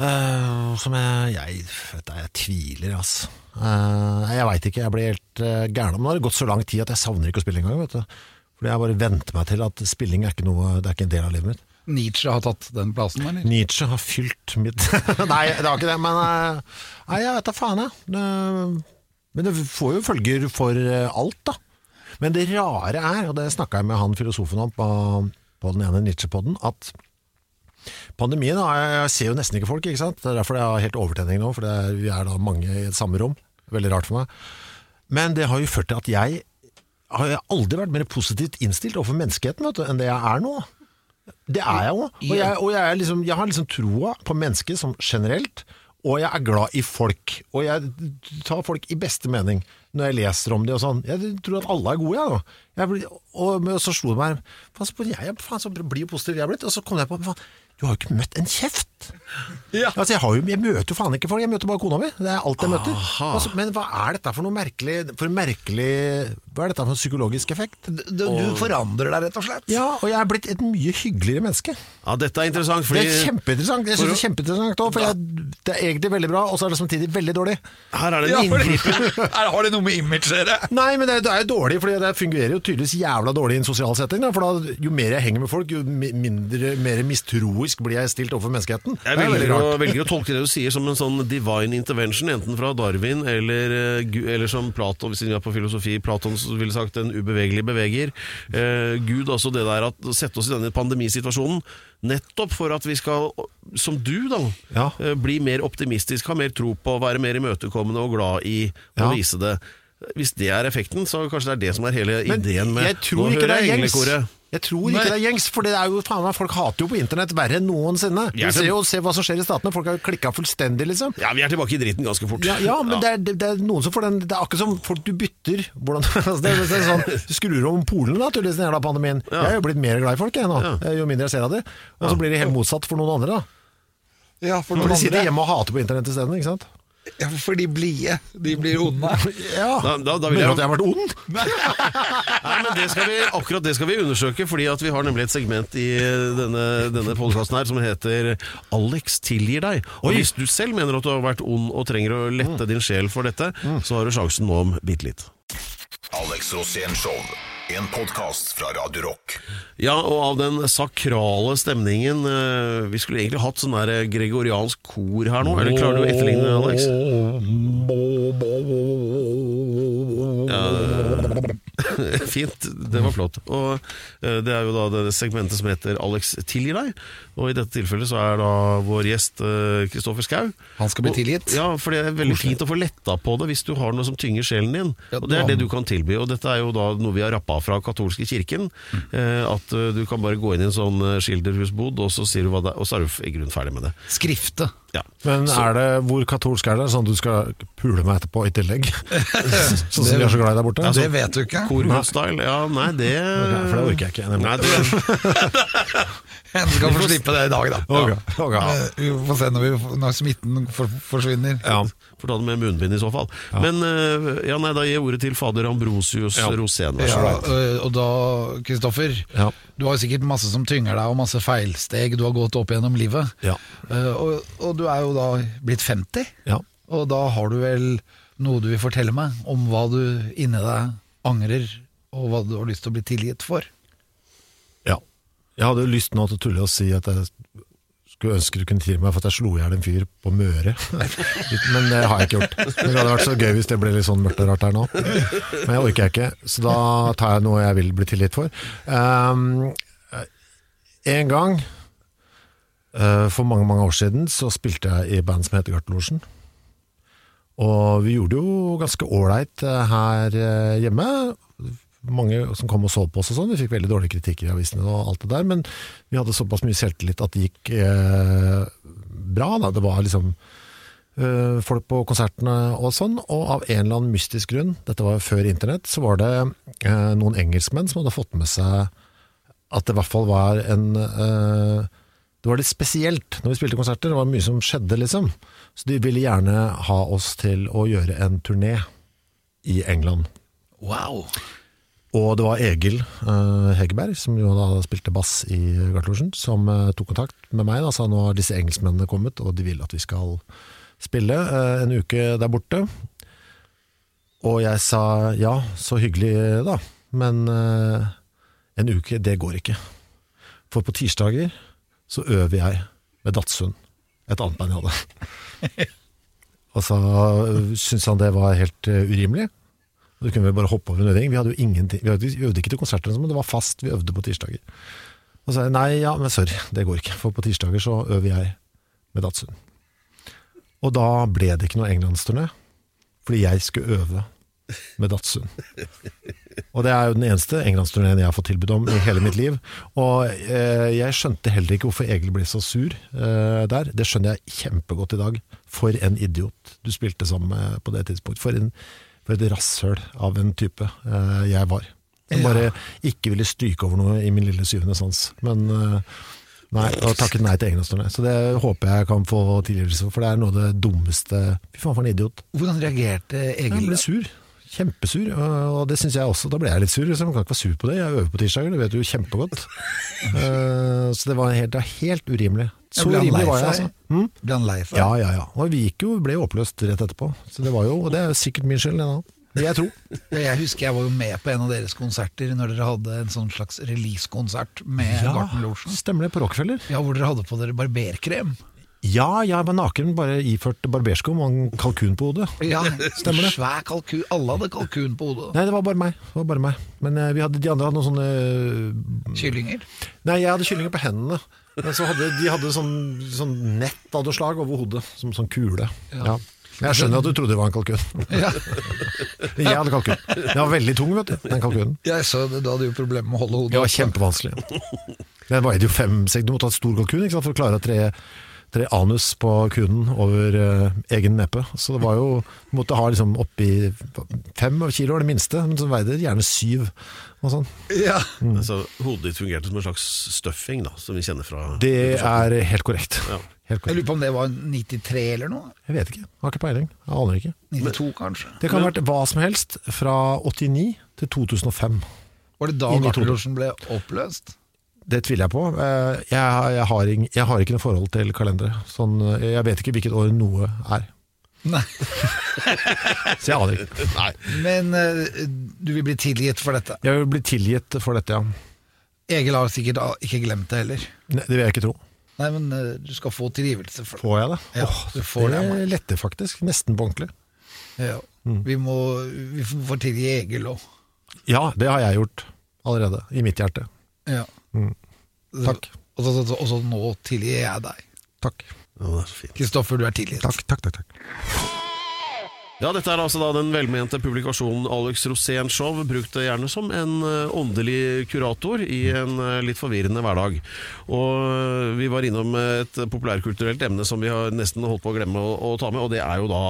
Øh, som jeg Jeg, vet du, jeg tviler, altså. Uh, jeg veit ikke, jeg blir helt uh, gæren. Men nå har det gått så lang tid at jeg savner ikke å spille engang. vet du. Fordi jeg bare venter meg til at spilling er ikke noe Det er ikke en del av livet mitt. Nietzsche har tatt den plassen, eller? Nietzsche har fylt mitt Nei, det har ikke det, men uh, Nei, jeg vet da faen, jeg. Men det får jo følger for alt, da. Men det rare er, og det snakka jeg med han filosofen om på, på den ene Nietzsche-podden, at pandemien jeg, ser jo nesten ikke folk, ikke sant. Det er derfor jeg har helt overtenning nå, for det er, vi er da mange i et samme rom. Veldig rart for meg. Men det har jo ført til at jeg har jeg aldri vært mer positivt innstilt overfor menneskeheten vet du, enn det jeg er nå. Det er jeg jo. Og, jeg, og jeg, liksom, jeg har liksom troa på mennesket som generelt, og jeg er glad i folk. Og jeg tar folk i beste mening når jeg leser om det og sånn. Jeg tror at alle er gode, jeg nå. Jeg blir, og, og, så slo det meg faen, jeg, faen, så blir jo positiv jeg er blitt. Og så kom jeg på faen, du har jo ikke møtt en kjeft! Altså, jeg, har jo, jeg møter jo faen ikke folk, jeg møter bare kona mi. Det er alt jeg møter. Altså, men hva er dette for noe merkelig For merkelig Hva er dette for en psykologisk effekt? Du, du forandrer deg, rett og slett. Ja, og jeg er blitt et mye hyggeligere menneske. Ja, dette er interessant, Det er kjempeinteressant. Jeg synes det er kjempeinteressant også, for jeg, det er egentlig veldig bra, og så er det samtidig veldig dårlig. her er det en ja, inngripen. Her har det noe med image å gjøre? Nei, men det, det er jo dårlig, for det fungerer jo tydeligvis jævla dårlig i en sosial setting. Da, for da, jo mer jeg henger med folk, jo mindre, mer mistroisk blir jeg stilt overfor menneskeheten. Jeg er velger å, velger å tolke det du sier som en sånn divine intervention, enten fra Darwin eller, eh, eller som Platon, hvis vi er på filosofi, Platon ville sagt en ubevegelig beveger. Eh, Gud, altså det der at sette oss i denne pandemisituasjonen, nettopp for at vi skal, som du da, Ja. eh, bli mer optimistisk, ha mer tro på, være mer imøtekommende og glad i å Ja. vise det. Hvis det er effekten, så kanskje det er det som er hele Men ideen med jeg tror Nå ikke hører det er jeg gjengs. englekoret. Jeg tror ikke det er gjengs, for det er jo, faen meg, folk hater jo på internett verre enn noensinne. Vi Jeg er ser til- jo se hva som skjer i statene, folk har jo klikka fullstendig, liksom. Ja, vi er tilbake i dritten ganske fort. Ja, ja men Det, er, det, det er noen som får den Det er akkurat som folk du bytter hvordan, altså det, er- det er sånn, Du skrur om polene da, tydeligvis, den jævla pandemien. Ja. Jeg er jo blitt mer glad i folk, jeg nå. Ja. Jo mindre jeg ser av dem. Og så blir det helt motsatt for noen andre, da. Ja, for For noen de sitter andre. hjemme og hater på internett isteden, ikke sant? Ja, for de blide. De blir onde. Ja. Da- da- da vil jeg- at jeg har vært ond? Nei, men det skal vi, akkurat det skal vi undersøke, fordi at vi har nemlig et segment i denne, denne podkasten her som heter 'Alex tilgir deg'. Og Hvis du selv mener at du har vært ond og trenger å lette din sjel for dette, så har du sjansen nå om bitte litt. Alex Rosén Show. En podkast fra Radio Rock. Ja, og av den sakrale stemningen eh, Vi skulle egentlig hatt sånn der gregoriansk kor her nå. Eller klarer du å etterligne, Alex? Fint, det var flott. Og eh, Det er jo da det segmentet som heter Alex tilgir deg. Og i dette tilfellet så er da vår gjest eh, Kristoffer Skau. Han skal bli tilgitt. Ja, for det er veldig fint å få letta på det hvis du har noe som tynger sjelen din. Ja, Og det er det du kan tilby. Og dette er jo da noe vi har rappa fra katolske kirken. Mm. Eh, at eh, du kan bare gå inn i en sånn skilderhusbod, og så sier du hva det er, og så er du i grunnen ferdig med det. Skrifte. Ja. Men er det, hvor katolsk er det? Sånn at du skal pule meg etterpå i tillegg? sånn som vi er så glad i der borte? det vet du ikke. Korhus-style? Ja, nei, det for det orker jeg ikke. Nei, det, Du skal få slippe det i dag, da. Ok, Okay. Eh, Vi får se når, vi, når smitten for, forsvinner. Ja. Får ta det med munnbind i så fall. Men eh, ja, nei, da gir jeg ordet til fader Ambrosius Ja. Rosén. Ja, god. øh, og da, Kristoffer, Ja. du har sikkert masse som tynger deg, og masse feilsteg du har gått opp gjennom livet. Ja. Eh, og, og du er jo da blitt 50, Ja. og da har du vel noe du vil fortelle meg om hva du inni deg angrer, og hva du har lyst til å bli tilgitt for. Jeg hadde jo lyst nå til å tulle og si at jeg skulle ønske du kunne tilgi meg for at jeg slo i hjel en fyr på Møre. Men det har jeg ikke gjort. Men det hadde vært så gøy hvis det ble litt sånn mørkt og rart her nå. Men jeg orker jeg ikke, så da tar jeg noe jeg vil bli tilgitt for. Um, en gang, uh, for mange mange år siden, så spilte jeg i band som heter Gartelosjen. Og vi gjorde det jo ganske ålreit eh, her eh, hjemme. Mange som kom og så på oss og sånn. Vi fikk veldig dårlige kritikker i avisene og alt det der, men vi hadde såpass mye selvtillit at det gikk eh, bra. Da. Det var liksom eh, folk på konsertene og sånn, og av en eller annen mystisk grunn, dette var før internett, så var det eh, noen engelskmenn som hadde fått med seg at det i hvert fall var en eh, Det var litt spesielt når vi spilte konserter, det var mye som skjedde, liksom. Så de ville gjerne ha oss til å gjøre en turné i England. Wow. Og det var Egil uh, Hegerberg, som jo da spilte bass i Gartlosjen, som uh, tok kontakt med meg. Da, sa nå har disse engelskmennene kommet, og de vil at vi skal spille uh, en uke der borte. Og jeg sa ja, så hyggelig da, men en uke, det går ikke. For på tirsdager så øver jeg med Datsun, et annet band jeg hadde. Og så syntes han det var helt urimelig. Så kunne vi bare hoppe over en øving. Vi hadde jo ingenting, vi, hadde, vi øvde ikke til konserter, men det var fast, vi øvde på tirsdager. Og så sa jeg nei, ja, men sorry, det går ikke, for på tirsdager så øver jeg med Datsun. Og da ble det ikke noe englandsturné, fordi jeg skulle øve med Datsun. Og det er jo den eneste englandsturneen jeg har fått tilbud om i hele mitt liv. Og eh, jeg skjønte heller ikke hvorfor Egil ble så sur eh, der. Det skjønner jeg kjempegodt i dag. For en idiot du spilte sammen med på det tidspunkt. For, en, for et rasshøl av en type eh, jeg var. Som bare ikke ville stryke over noe i min lille syvende sans. Men eh, Nei, og takket nei til englandsturné. Så det håper jeg kan få tilgivelse for, for det er noe av det dummeste Fy faen, for en idiot. Hvordan reagerte Jeg Egil? ble sur. Kjempesur. Og det syns jeg også. Da ble jeg litt sur. Liksom. man kan ikke være sur på det. Jeg øver på tirsdager, det vet du jo kjempegodt. Eh, så det var helt, helt urimelig. Så ble han lei jeg, altså. Mm? Ble han lei seg? Ja, ja, ja. Og vi gikk jo, ble jo oppløst rett etterpå. Så det var jo, og det er sikkert min skyld, det. Det jeg tror. Jeg husker jeg var jo med på en av deres konserter når dere hadde en sånn slags release-konsert med Garten Lorsen. stemmer det, på Rockefeller. Ja, hvor dere hadde på dere barberkrem. Ja, jeg var naken, bare iført barberskum og en kalkun på hodet. Ja, Stemmer det. Svær kalkun. Alle hadde kalkun på hodet. Nei, det var bare meg. Var bare meg. Men eh, vi hadde, de andre hadde noen sånne eh, Kyllinger. Nei, jeg hadde kyllinger på hendene. Men så hadde, de hadde sånn, sånn nett av noe slag over hodet, som sånn kule. Ja. Jeg skjønner at du trodde det var en kalkun. Ja. Jeg hadde kalkun. Den var veldig tung, vet du, den kalkunen. Jeg så det, Du hadde jo problemer med å holde hodet Det var kjempevanskelig. Den veide jo fem sek- Du måtte ha et stor kalkun ikke sant, for å klare å tre, tre anus på kunen over uh, egen nepe. Så det var jo Du måtte ha liksom oppi fem kilo, det minste, men så veide det gjerne syv. Og sånn. Ja. Altså, hodet ditt fungerte som en slags stuffing, da, som vi kjenner fra Det er helt korrekt. Ja. Helt Jeg lurer på om det var 93 eller noe? Jeg vet ikke. Har ikke peiling. Jeg aner ikke. 92 kanskje? Det kan ha vært hva som helst fra 89 til 2005. Var det da Lorsen ble oppløst? Det tviler jeg på. Eh, Jeg, jeg, har, ing- jeg har ikke noe forhold til kalendere. Sånn, eh, jeg vet ikke hvilket år noe er. Nei. Så jeg aner ikke. Nei. Men eh, du vil bli tilgitt for dette. Jeg vil bli tilgitt for dette, ja. Egil har sikkert ikke glemt det heller. Ne- Det vil jeg ikke tro. Nei, men du skal få tilgivelse for det. Får jeg det? Ja, Åh, du får det. det letter faktisk. Nesten på ordentlig. Ja. Vi, må, vi får tilgi Egil òg. Ja, det har jeg gjort allerede. I mitt hjerte. Ja. Takk. Og så, så, så nå tilgir jeg deg. Takk. Ja, det er så fint. Kristoffer, du er tilgitt. Takk, takk, takk. takk. Ja, dette er altså da den velmente publikasjonen Alex Rosén Show, brukt gjerne som en eh, åndelig kurator i en eh, litt forvirrende hverdag. Og eh, vi var innom et populærkulturelt emne som vi har nesten holdt på å glemme å, å ta med, og det er jo da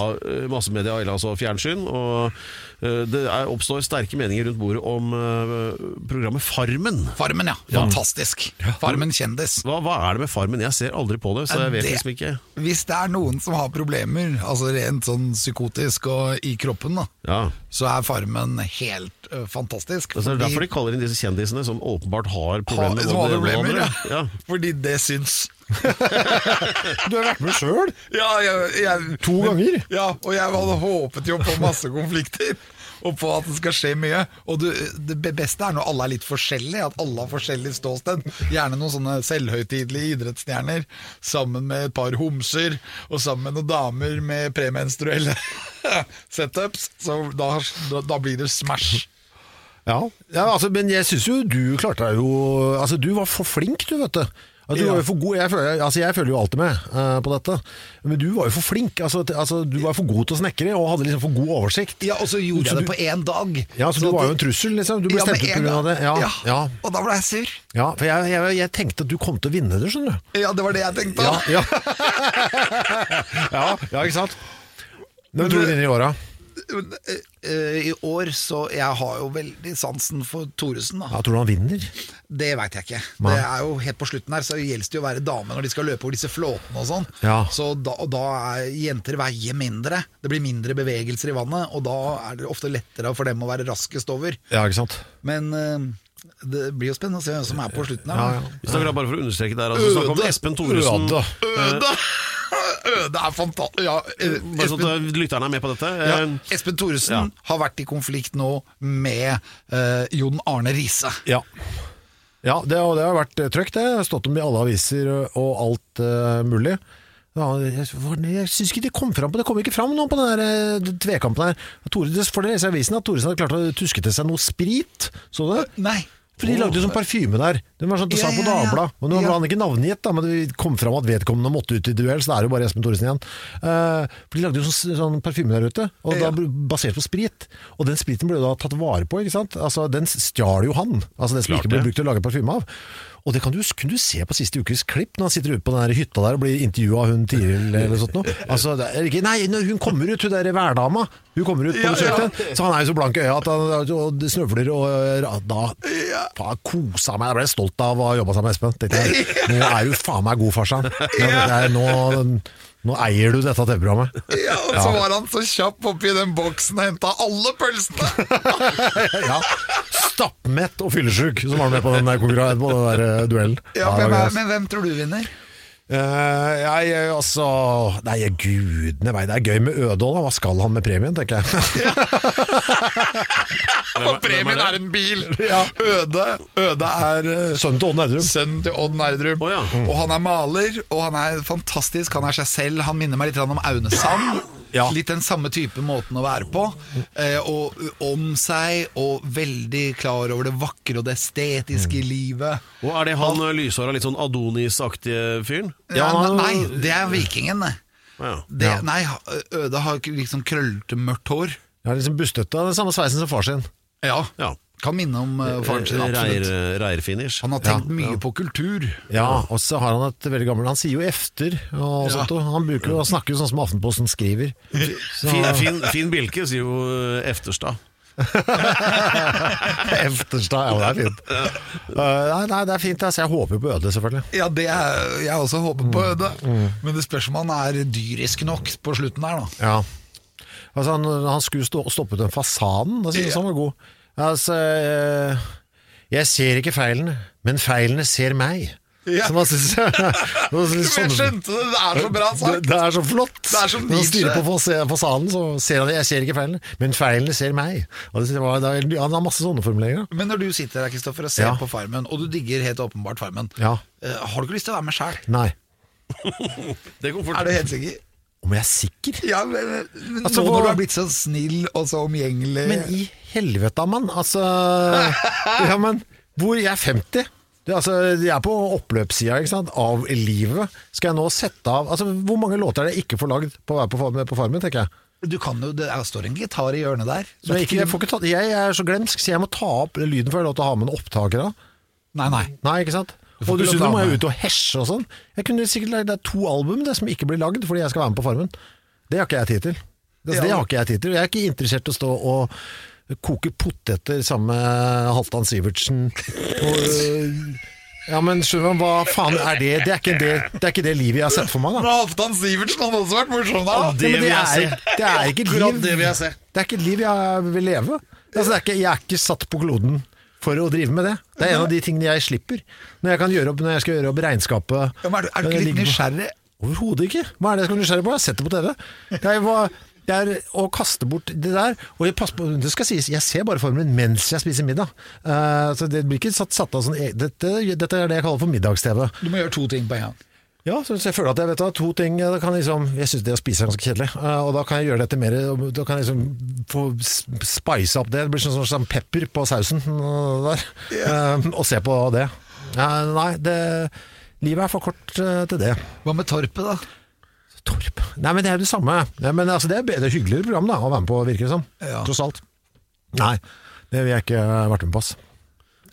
massemedia, eller altså fjernsyn. Og det er, oppstår sterke meninger rundt bordet om eh, programmet Farmen. Farmen, ja. Fantastisk. Farmen kjendis. Hva, hva er det med Farmen? Jeg ser aldri på det, så jeg vet Det- liksom ikke. Hvis det er noen som har problemer, altså rent sånn psykotisk og i kroppen, da, Ja. så er Farmen helt uh, fantastisk. Altså, det er derfor de kaller inn disse kjendisene som åpenbart har problemer Ha, problemer, ja. Ja. Fordi det syns. Du har vært med sjøl Ja, to ganger. Ja, og jeg hadde håpet jo på masse konflikter. Og på at det skal skje mye. Og du, det beste er når alle er litt forskjellige, at alle har forskjellig ståsted. Gjerne noen sånne selvhøytidelige idrettsstjerner sammen med et par homser, og sammen med noen damer med premenstruelle setups. Så da, da blir det smash. Ja, ja altså, men jeg syns jo du klarte deg jo Altså, du var for flink, du, vet du. Altså, du Ja. var jo for god, jeg, føler, altså, jeg følger jo alltid med uh, på dette, men du var jo for flink. Altså, altså, du var for god til å snekre og hadde liksom for god oversikt. Ja, og så gjorde Så jeg det du- på én dag. Ja, så du var jo en trussel, liksom. Du ble Ja, stemt ut pga. det. Ja, Ja, ja. Og da ble jeg sur. ja for jeg, jeg, jeg tenkte at du kom til å vinne det, skjønner du. Ja, det var det jeg tenkte. Ja, ja. ja, ja ikke sant? Hvem tror du vinner i år, da? Eh, I år så Jeg har jo veldig sansen for Thoresen, da. Ja, tror du han vinner? Det veit jeg ikke. Man. Det er jo Helt på slutten her så gjelder det jo å være dame når de skal løpe over disse flåtene og sånn. Ja. Så da, og da er jenter veier mindre. Det blir mindre bevegelser i vannet, og da er det ofte lettere for dem å være raskest over. Ja, ikke sant? Men eh, det blir jo spennende å se hvem som er på slutten her. Ja, ja. Da bare for å understreke der, altså, snakk om Espen Thoresen. Øde. Øde! Øde er fantastisk. Ja, eh, Bare sånn at lytterne er med på dette. ja, Eh, Espen Thoresen ja. har vært i konflikt nå med uh, Jon Arne Riise. Ja. Ja, det, og det har vært eh, trøkk, det. Det stått om i alle aviser og- alt uh, mulig. Ja, jeg jeg syns ikke det kom fram på Det kom ikke fram noe på den der uh, tvekampen her. Tore, for det leser avisen at Thoresen hadde klart å tuske til seg noe sprit. Så du det? Nei. For de lagde jo sånn parfyme der. Det var sånn det sa Ja, på ja, ja. Dagbladet. Og nå Ja. ble han ikke navngitt, da, men det kom fram at vedkommende måtte ut i duell, så det er jo bare Espen Thoresen igjen. Eh, for de lagde jo sånn, sånn parfyme der ute, og Ja. da basert på sprit. Og den spriten ble jo da tatt vare på, ikke sant. Altså, den stjal jo han. Altså den som ikke ble brukt til å lage parfyme av. Og det kan du, kunne du se på siste ukes klipp, når han sitter ute på den hytta der og blir intervjua av hun Tiril eller noe sånt noe. Altså, det ikke, nei, hun kommer ut, hun derre værdama. Hun kommer ut på Ja, besøk ja. til Så han er jo så blank i øya at han og snøvler og øh, Da faen, kosa meg. Jeg ble stolt av å ha jobba sammen med Espen. Tenkte jeg, Nå er du faen meg god, farsan. Nå, nå eier du dette TV-programmet. Ja, og så var han så kjapp oppi den boksen og henta alle pølsene! Ja. Stappmett og fyllesyk som var med på den der, på den der øh, duellen. Ja, hvem er, men hvem tror du vinner? Uh, jeg, jeg, altså Nei, gudene vei. Det er gøy med Ødål. Hva skal han med premien, tenker jeg. Og premien er en bil! Ja. Øde, Øde er uh, Sønnen til Odd Nerdrum. sønnen til Odd Nerdrum. Oh, ja. Og han er maler, og han er fantastisk. Han er seg selv. Han minner meg litt om Aune Sand. Ja. Litt den samme type måten å være på. Eh, og om seg, og veldig klar over det vakre og det estetiske i livet. Og er det han eh, lyshåra, litt sånn Adonis-aktige fyren? Ja, nei, det er vikingen. det. Ja. Det, Nei, Øde har liksom krøllete, mørkt hår. Ja, liksom bustete. Den samme sveisen som far sin. Ja, ja. Kan minne om eh, faren sin, Reir, absolutt. Reirfinish. Han har tenkt mye på kultur. Ja, og så har han et veldig gammelt Han sier jo efter og Ja. sånt. og Han, bruker, jo- han snakker jo sånn som Aftenposten skriver. Så, Fin, fin, fin bilke, sier jo eh, Efterstad. Efterstad, ja, det er fint. Uh, nei, nei, det er fint. Altså, jeg håper jo på Øde, selvfølgelig. Ja, det er, jeg også håper på Øde. Men det spørs om han er dyrisk nok på slutten der, da. Ja. Altså, han, han skulle stå, stoppe den fasaden. Da synes jeg han var god. Altså, eh, jeg ser ikke feilene, men feilene ser meg. Ja. Så man synes, jeg skjønte det, det er så bra sagt! det er så flott! Det er så Når han styrer på fas- fasaden, så ser han det. Jeg ser ikke feilene, men feilene ser meg. Var, er, han har masse sånne formuleringer. Men når du sitter her Kristoffer, og ser Ja. på Farmen, og du digger helt åpenbart Farmen, Ja. eh, har du ikke lyst til å være med sjæl? Nei. Det. Er du helt sikker? Om jeg er sikker? Ja, men, men Altså, nå når du har blitt så snill og så omgjengelig Men i helvete, mann. Altså Ja, men hvor Jeg er 50. Det, altså, jeg er på oppløpssida av livet. Skal jeg nå sette av altså, Hvor mange låter er det jeg ikke får lagd på å være på, på Farmen, tenker jeg. Du kan jo, Det står en gitar i hjørnet der. Jeg, ikke, jeg, tatt, jeg er så glemsk, så jeg må ta opp lyden for jeg har lov til å ha med en opptaker av. Nei, nei. Nei, ikke sant? Og du synes dessuten må jeg ut og hesje og sånn. Jeg kunne sikkert lagd det to album det, som ikke blir lagd fordi jeg skal være med på Farmen. Det har ikke jeg tid til. Det, Ja. det har ikke jeg tid til. Jeg er ikke interessert i å stå og koke poteter sammen med Halvdan Sivertsen. Og, øh, ja, men skjønner du, hva faen er det? Det er ikke det, det, er ikke det livet jeg har sett for meg, da. Men Halvdan Sivertsen hadde også vært morsom da! Ja, men det, er, det er ikke et liv det vil jeg se. Det er ikke et liv jeg vil leve. Altså, det er ikke, jeg er ikke satt på kloden for å drive med det. Det er en av de tingene jeg slipper. Når jeg, kan gjøre opp, når jeg skal gjøre opp regnskapet Ja, er, du, er du ikke litt nysgjerrig? Overhodet ikke. Hva er det jeg skal være nysgjerrig på? Jeg har sett det på TV. Jeg var det er å kaste bort det der. Og jeg, på, det skal sies, jeg ser bare formelen mens jeg spiser middag. Uh, så det blir ikke satt, satt av sånn e- dette, dette er det jeg kaller for middags-TV. Du må gjøre to ting på en gang. Ja, så jeg føler at jeg vet da, to ting kan liksom, Jeg syns det å spise er ganske kjedelig, eh, og da kan jeg gjøre dette mer Da kan jeg liksom få spice opp det. Det blir sånn, sånn pepper på sausen eh, der. Eh, og se på det. Eh, nei, det, livet er for kort eh, til det. Hva med Torpet, da? Torp Nei, men det er det samme. Nei, men altså, det er bedre, hyggeligere program da, å være med på, virker det som. Ja. Tross alt. Nei, det vil jeg ikke vært med på.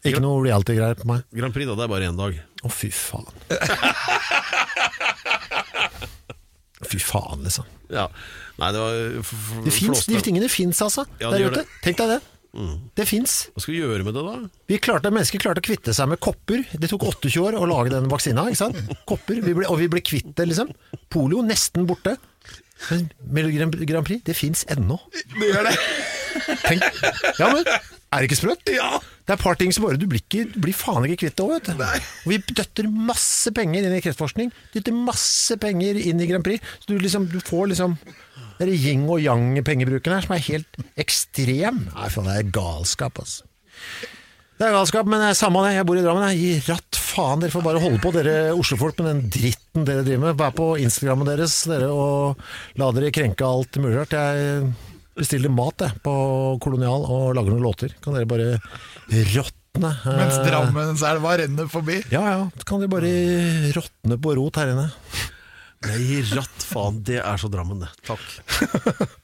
Ikke noe reality-greier på meg. Grand Prix, da, det er bare én dag. Å, fy faen. Fy faen, liksom. Ja. Nei, det var Det fins, de tingene fins, altså. Ja, der ute. det. Mm. Tenk deg det. Det fins. Hva skal vi gjøre med det, da? Vi klarte, mennesker klarte å kvitte seg med kopper. Det tok 28 år å lage den vaksina. ikke sant? Kopper, vi ble, Og vi ble kvitt det, liksom. Polio nesten borte. Men Melodi Grand Grand Prix, det fins ennå. Det gjør det. Tenk, ja, men Er det ikke sprøtt? Ja. Det er et par ting som bare Du blir, ikke, du blir faen ikke kvitt det òg, vet du. Og vi døtter masse penger inn i kreftforskning. Dytter masse penger inn i Grand Prix. Så du, liksom, du får liksom Den yin og yang-pengebruken her som er helt ekstrem. Nei, faen, det er galskap, altså. Det er galskap, men det er samme det. Jeg bor i Drammen. Jeg gir ratt faen. Dere får bare holde på, dere Oslofolk, med den dritten dere driver med. Vær på Instagrammen deres dere, og la dere krenke alt mulig rart. Jeg bestiller mat jeg, på Kolonial og lager noen låter. Kan dere bare råtne. eh, Mens Drammenselva renner forbi. Ja ja, kan dere bare råtne på rot her inne. Nei, ratt faen, det er så Drammen, det. Takk.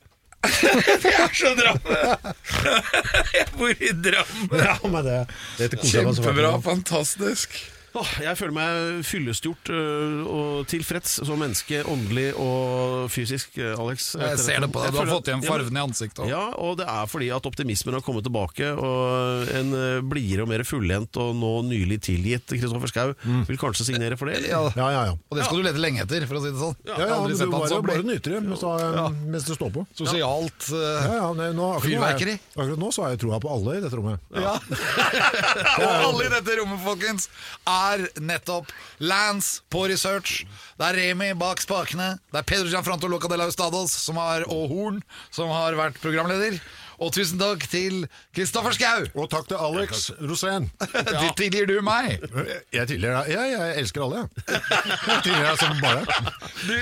Det er så Drammen! Jeg bor i Drammen. Ja, men det, det Kjempebra, fantastisk. Åh, jeg føler meg fyllestgjort øh, og tilfreds som menneske, åndelig og fysisk, øh, Alex. Jeg ser det på deg. Du har fått igjen farven i ansiktet. også. Ja, og det er fordi at optimismen har kommet tilbake, og en øh, blidere og mer fullendt og nå nylig tilgitt Kristoffer Schau vil kanskje signere for det? eller? Ja, Ja, ja, ja. Og det skal du lete lenge etter, for å si det sånn. Ja, ja, men du han bare, bare nyter det mens, du- mens du står på. Sosialt Ja, ja, nei, nå, akkurat, nå Fyrverkeri. jeg, akkurat nå så har jeg troa på alle i dette rommet. Ja. Og alle i dette rommet, folkens, er nettopp Lance på research. Det er Remi bak spakene. Det er Pedro Gianfranto Loca de la Ustados som har, og Horn som har vært programleder. Og tusen takk til Kristoffer Schou. Og takk til Alex Rosén. Ja. Tilgir du meg? Jeg tilgir deg. Ja, jeg elsker alle, jeg. Jeg tilgir deg som bare. Du,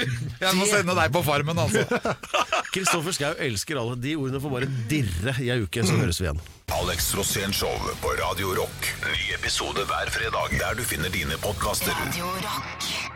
jeg må sende deg på Farmen, altså. Kristoffer Schou elsker alle. De ordene får bare dirre i ei uke, så høres vi igjen. Alex Rosén Show på Radio Rock. Ny episode hver fredag der du finner dine podkaster. Radio Rock.